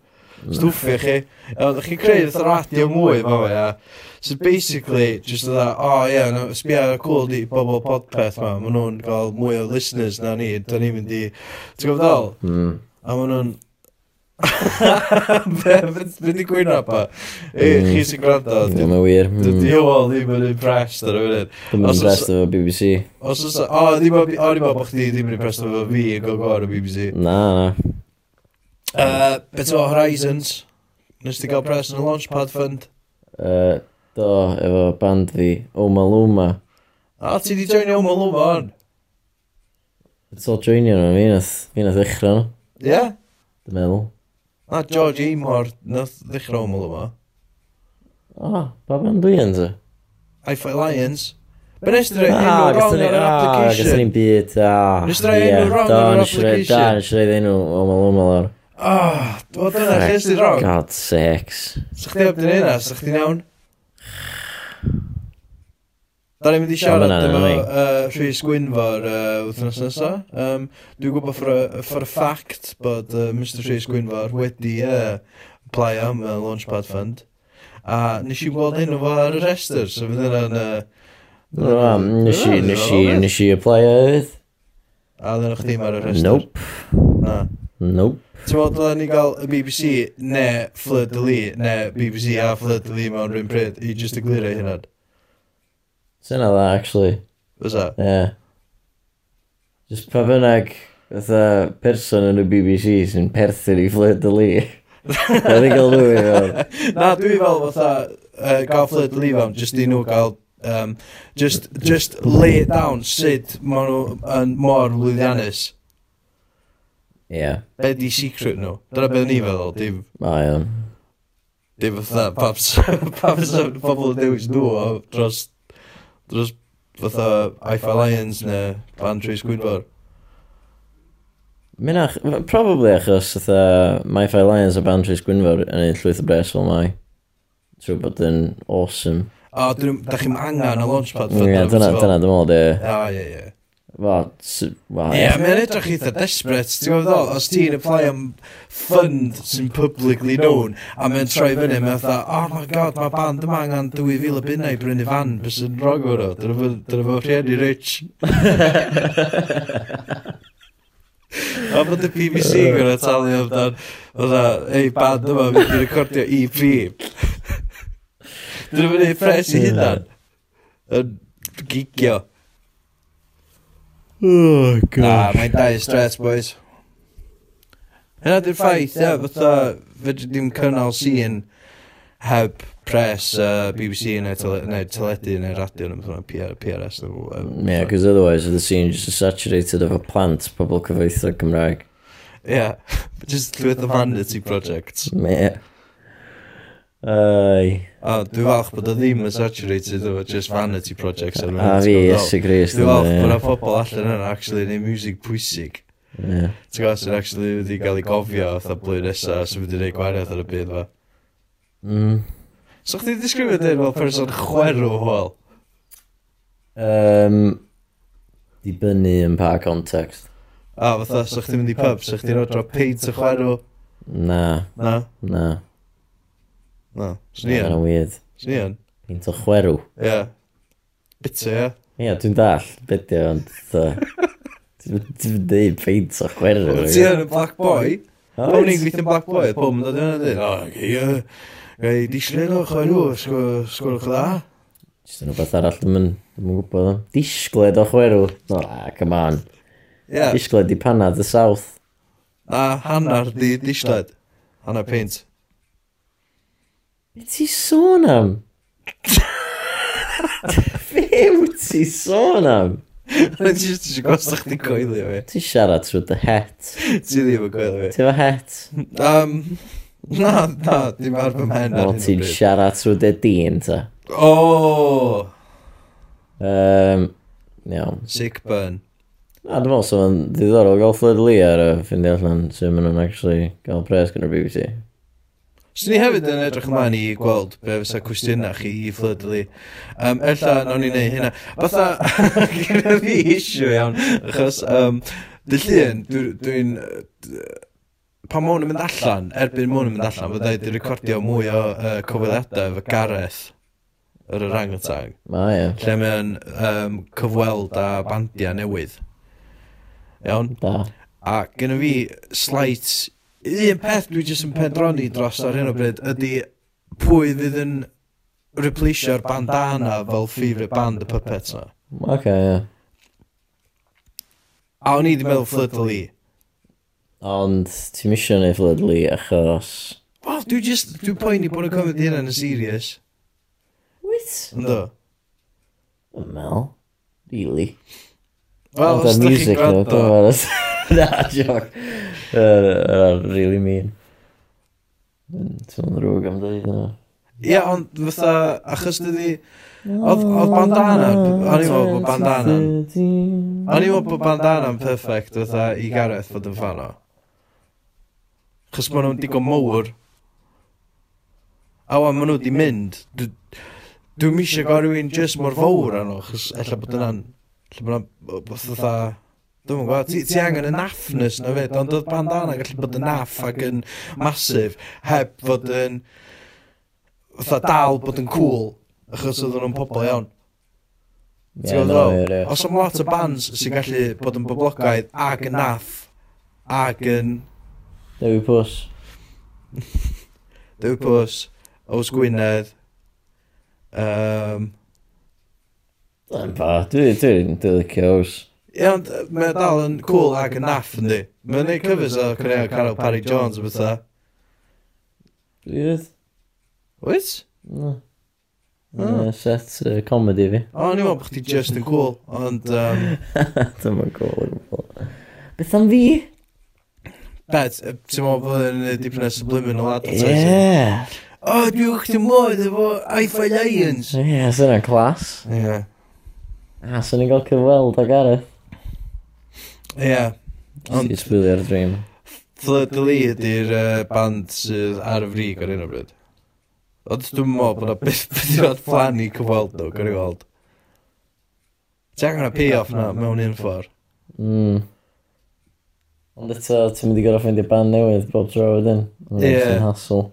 Stwffio chi. Iawn, chi'n creu ddeth radio mwy, fo fe, ia. So basically, just dda, o oh, ie, yeah, sbio ar y cool di bobl podpeth ma, maen nhw'n cael mwy o listeners na ni, da ni'n mynd i, ti'n gwybod dal? Mm. A maen nhw'n Fynd i gwyno pa. Chi sy'n gwrando. Mm, Dwi'n ma wir. Dwi'n mm. ôl ddim yn impressed ar y funud. Dwi'n impressed efo BBC. Os oes... O, ddim o bod chdi ddim yn impressed efo fi yn gael gor o BBC. Na, na. Uh, Beth o Horizons? Nes ti gael pres yn y Launchpad Fund? Uh, do, efo band fi. Oma Luma. A ti di joinio Oma Luma on? It's all joinio nhw, fi nath ddechrau nhw. Ie? Dwi'n meddwl. A George Amor, nath ddechrau o mwlo O, oh, pa ben dwi yn ti? I Fight Lions. Be nes dwi ah, enw wrong ar yr ah, application? A, ni'n byd, a... Nes dwi enw wrong ar yr application? Da, nes dwi enw omal omal ar... O, dwi'n dyna ches i wrong. God sakes. Sa'ch di abdyn hynna, sa'ch di'n iawn? Da ni'n mynd i siarad oh, efo uh, Rhys Gwynfor uh, wythnos nesaf. Um, dwi'n gwybod for a, for a fact bod uh, Mr Rhys Gwynfor wedi uh, play am uh, Launchpad Fund. A nes i weld hyn o fo ar y rester, so fydd yna'n... Uh, nes i, nes i, nes i apply oedd. A ddyn o'ch ddim ar y rester? Nope. Na. Nope. Ti'n meddwl, dylen ni gael y BBC neu Fleur de Lee, neu BBC a Fleur de Lee mewn rhywun pryd, i just eglurio hynna? Sy'n dda, actually. Was that? Yeah. Just pa bynnag, fatha person yn y BBC sy'n perthyn i Fleur de Lis. Oedd ni gael nhw i fel. Na, dwi fel fatha, uh, gael Fleur de Lis fel, just i nhw gael um, just, just lay it down sut maen nhw yn mor lwyddiannus. Ie. Yeah. Be di secret nhw? Dyna beth ni feddwl, dim... O, iawn. Dim fatha, pam sy'n pobl yn dewis nhw o dros dros fatha Aifa Lions neu Ban Trees Gwydbar? Mynach, probably achos fatha Maifa Lions a Ban Trees Gwynfor yn ei llwyth o bres fel mai. Trwy bod yn awesome. O, da chi'n angen y launchpad. Ie, dyna, dyna, dyna, dyna, dyna, dyna, ie. Ah, Wel, Ie, mae'n edrych eitha desperate, ti'n gwybod ddol, os ti'n apply am fund sy'n publicly known, a mae'n troi fyny, mae'n dda, oh my god, mae band yma angen 2000 o bunnau i brynu fan, bys yn rog o'r o, dyna fo rhieni rich. A bod y BBC gwrdd talu amdan, dda, ei band yma, mynd i recordio EP. Dyna fo'n ei ffres i hynna. Yn gigio. Oh. Na, mae'n dau stress, boys. Hynna di'r ffaith, ie, fatha, fedri ddim cynnal sy'n heb pres uh, BBC neu teledu neu radio neu PR, PRS neu whatever. Yeah, because otherwise the scene just saturated of a plant pobl cyfeithio Cymraeg. Yeah, *laughs* just with the vanity project. Yeah. Ai. A dwi'n falch bod o ddim yn saturated o just vanity projects ar mynd. A fi, yes y gris. Dwi'n falch bod o pobl allan yna actually neu music pwysig. Yeah. Ti'n gwybod sy'n actually wedi cael ei gofio oedd blwyddyn nesaf, sy'n mynd i neud gwariaeth ar y byd fa. Mm. So chdi'n disgrifio dyn fel person chwerw hwyl? Um, dibynnu yn pa context. A fatha, so chdi'n mynd i pub, so chdi'n odro peint y chwerw? Na. Na? Na. No. Swn i yn. weird. Swn i yn. Mi'n to chwerw. Ie. Bitter, ie. Ie, dwi'n dall. Bitter, ond... Dwi'n dweud peint o chwerw. Ond ti yn y black boy. Pawn i'n gweithio'n black boy, oedd pob yn dod yn yna. O, gei, gei, disgled o chwerw, sgwrwch dda. Just yn rhywbeth arall, dwi'n mynd gwybod. Disgled o chwerw. No, come on. Yeah. Disgled i panad y south. A hannar di disgled. Hannar peint. Be ti sôn am? Be wyt ti sôn am? Ti jyst eisiau gosod chdi coelio fi. Ti siarad trwy dy het. Ti ddim yn coelio fi. Ti efo het? Um, na, na, dim ar fy mhen ar Wel, hyn o ti'n bryd. siarad trwy dy dyn, ta. O, Um, iawn. sick burn. A dwi'n meddwl, so ddiddorol gael Fleur Lee ar y ffindi allan sy'n mynd yn actually gael pres gyda'r BBC. So ni hefyd yn edrych ymlaen i gweld be fysa cwestiynau chi i fflydlu. Um, Ella, nawn ni wneud hynna. Fatha, *laughs* gyda fi issue iawn, achos, um, dy llun, dwi'n... Pa mwyn yn mynd allan, erbyn mwyn yn mynd allan, fydda i wedi recordio mwy o uh, cofyliadau efo Gareth yr orangutang. Ma, ie. Lle mae'n um, cyfweld a bandiau newydd. Iawn? Da. A gyda fi slight un peth dwi jyst yn pendroni dros ar hyn o bryd ydy pwy fydd yn repleisio'r bandana fel favourite band y puppets na. Ok, ie. Yeah. A o'n i wedi meddwl Fleur Lee. Ond ti'n misio neu Fleur Lee achos... Wel, dwi just, dwi'n poeni bod yn cofio hynna yn y serious. Wyt? Ynddo. Mel, really? Wel, os da chi'n gwrando... *laughs* Na, joc. Uh, really mean. Mm, Ti'n rhwg am dweud yna. Ie, ond fatha, achos dydi... Oedd bandana, o'n i'n meddwl bod bandana... O'n i'n meddwl bod bandana yn perfect fatha i Gareth fod yn fan o. Chos maen nhw'n digon mowr. A wan, maen nhw wedi mynd. Dwi'n misio rhywun just mor fawr arno, chos ella bod yna'n... Ella bod yna'n... Fatha... Dwi'n yn gwybod, ti, ti angen y naffnus na fyd, ond oedd bandana gallu bod yn naff ac yn masif, heb fod yn, fatha dal bod yn cool, achos oedd nhw'n pobl iawn. Ti'n gwybod, os am lot o bands sy'n gallu bod yn boblogaidd ag yn naff, ag yn... Dewi Pws. *laughs* Dewi Pws, Ows Gwynedd, um... Yn pa, dwi'n dwi, dwi licio Ows. Ie, ond mae dal yn cool ag yn naff, yndi. Mae'n neud covers o Cynnig Carol Parry Jones o bethau. Fydd? Wyt? No. Uh, set uh, comedy fi. O, ni'n meddwl bod chdi just yn cool, ond... Um... *laughs* Dyma cool yn cool. Beth am fi? Bet, ti'n meddwl bod yn dipyn o subliminal advertising? Yeah. O, dwi'n chdi modd efo Alpha Lions. Ie, sy'n clas. Ie. A, sy'n ni'n gael cyfweld o Gareth. Ie. Ond... Sbwylio ar y dream. Flood the Lead ydy'r uh, band sydd ar y frig ar un o bryd. Ond dwi'n meddwl bod o beth wedi bod plan i cyfweld nhw, gyda'i gweld. Ti angen y pay-off na mewn un ffordd. Mm. Ond eto, ti'n mynd i gorau ffeindio band newydd bob tro wedyn. Ie. Yeah. hassle.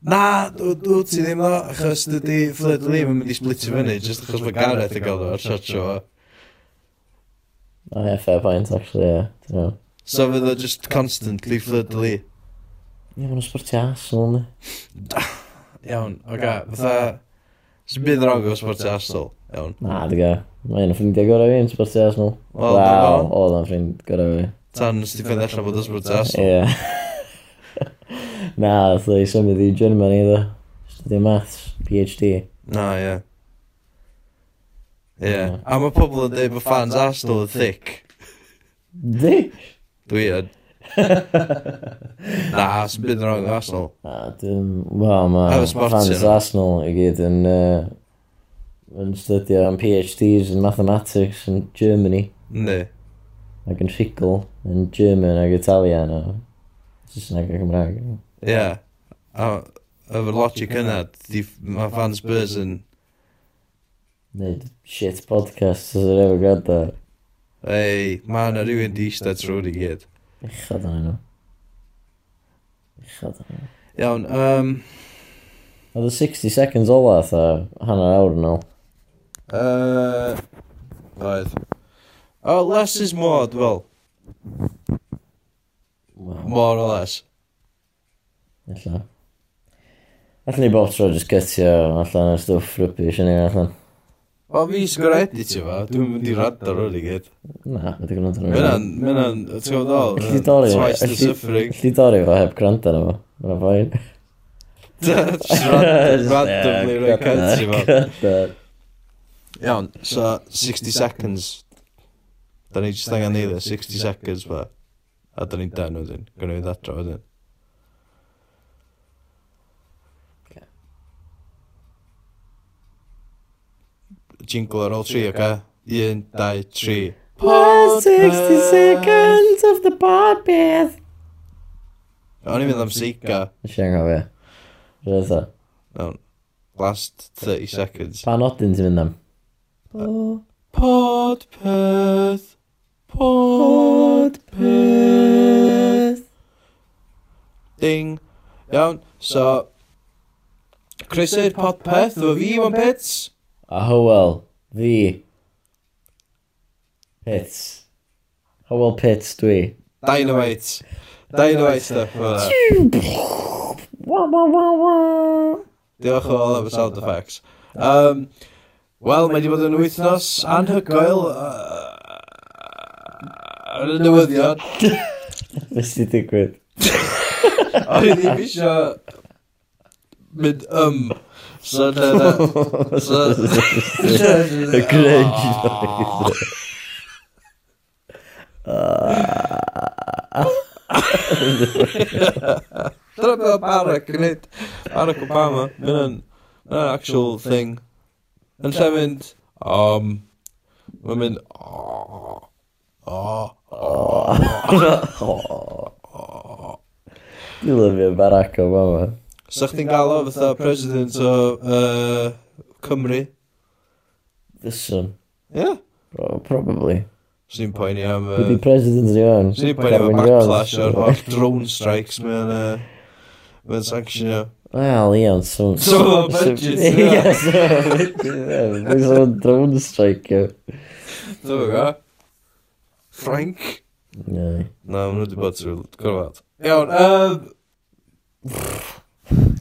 Na, dwi ti ddim o, achos dydy Flood Lee yn mynd i splitio fyny, jyst achos mae Gareth yn gael o'r shot show. Oh, yeah, fair point, actually, yeah. yeah. So fydd o just constantly flirtily? Ie, mae'n sbwrt i asol, ni. Iawn, oga, fatha... Sy'n bydd rong o sbwrt i asol, iawn. Na, diga. Mae un o ffrindiau gorau fi yn sbwrt i asol. Wel, Wel, oedd o'n ffrind gorau fi. Tan nes ti ffydd allan bod o sbwrt i asol. Ie. *laughs* Na, oedd i symud i Germany, ddo. Studio Maths, PhD. Na, ie. Yeah. Yeah. A mae pobl yn dweud bod fans Arsenal yn thick. Di? Dwi yn. *laughs* Na, sy'n byd yn rong o Arsenal. Na, dim, wel, mae fans Arsenal i gyd yn, uh, yn studio am PhDs in mathematics in Germany. Ne. Ac yn rhigl yn German ac Italian o Saesneg ac Cymraeg. Ie. Yeah. A, efo'r logic yna, mae fans Spurs yn Neud shit podcast os yr efo gwrando. Ei, mae yna rhywun di eistedd trwy'r i gyd. Uchod yn nhw. Uchod yn nhw. Iawn, um... Oedd y 60 seconds ola, tha, hanner awr yn ôl. Uh, oedd. Oh, less is more, dwi'n fel. Wow. More or less. Ella. Alla ni bob tro just gytio allan y stwff rybys yn ei allan. O, fi sy'n gorau editio fa, dwi'n mynd i rad ar ôl i gyd. Na, wedi gwrando hwnnw. Mae'n, mae'n, ti'n gwybod ôl? Lli dorri fo, lli dorri fo heb gwrando na fo. Mae'n fain. *laughs* *laughs* Randomly rhoi cynt i fo. Iawn, so 60 seconds. Da ni jyst angen neud e, 60 seconds fa. A da ni'n den wedyn. Gwneud adro wedyn. jingle ar ôl tri, oce? Un, dau, tri. Pod 60 seconds of the pod beth. O'n i'n mynd am Sika. Nes i anghofio. Rydw i. No, last 30 seconds. Pa nodyn ti'n mynd am? Pod peth. Pod peth. Ding. Iawn, so... Croeso i'r podpeth efo fi, Iwan Pits a Howell, fi. Pits. Howell Pits dwi. Dynamite. Dynamite stuff. Wa wa wa wa. Diolch yn fawr am y sound effects. Um, Wel, mae wedi bod yn wythnos anhygoel yn y newyddion. Fes ti digwydd? O'n i ddim eisiau mynd ym. Um, So da da. So da. Kręci Trophy Park, great. Barack Obama, been an, been an actual thing. And seventh, um, women. Oh, oh, oh, oh. You love your Barack Obama. Sa chdi'n gael o fatha president o uh, Cymru? Fyswn. Ie? Yeah? Pro probably. Swn i'n poeni am... Uh, Byddi president ni o'n. Swn i'n poeni am backlash o'r holl drone strikes mewn uh, mewn sanctionio. Wel, ie, iawn, so... So, budget, *laughs* Ie, so, budget, ie. So, drone strike, ie. Dwi'n go. Frank? Ie. Na, maen nhw wedi bod trwy'r gorfod. Iawn, yym...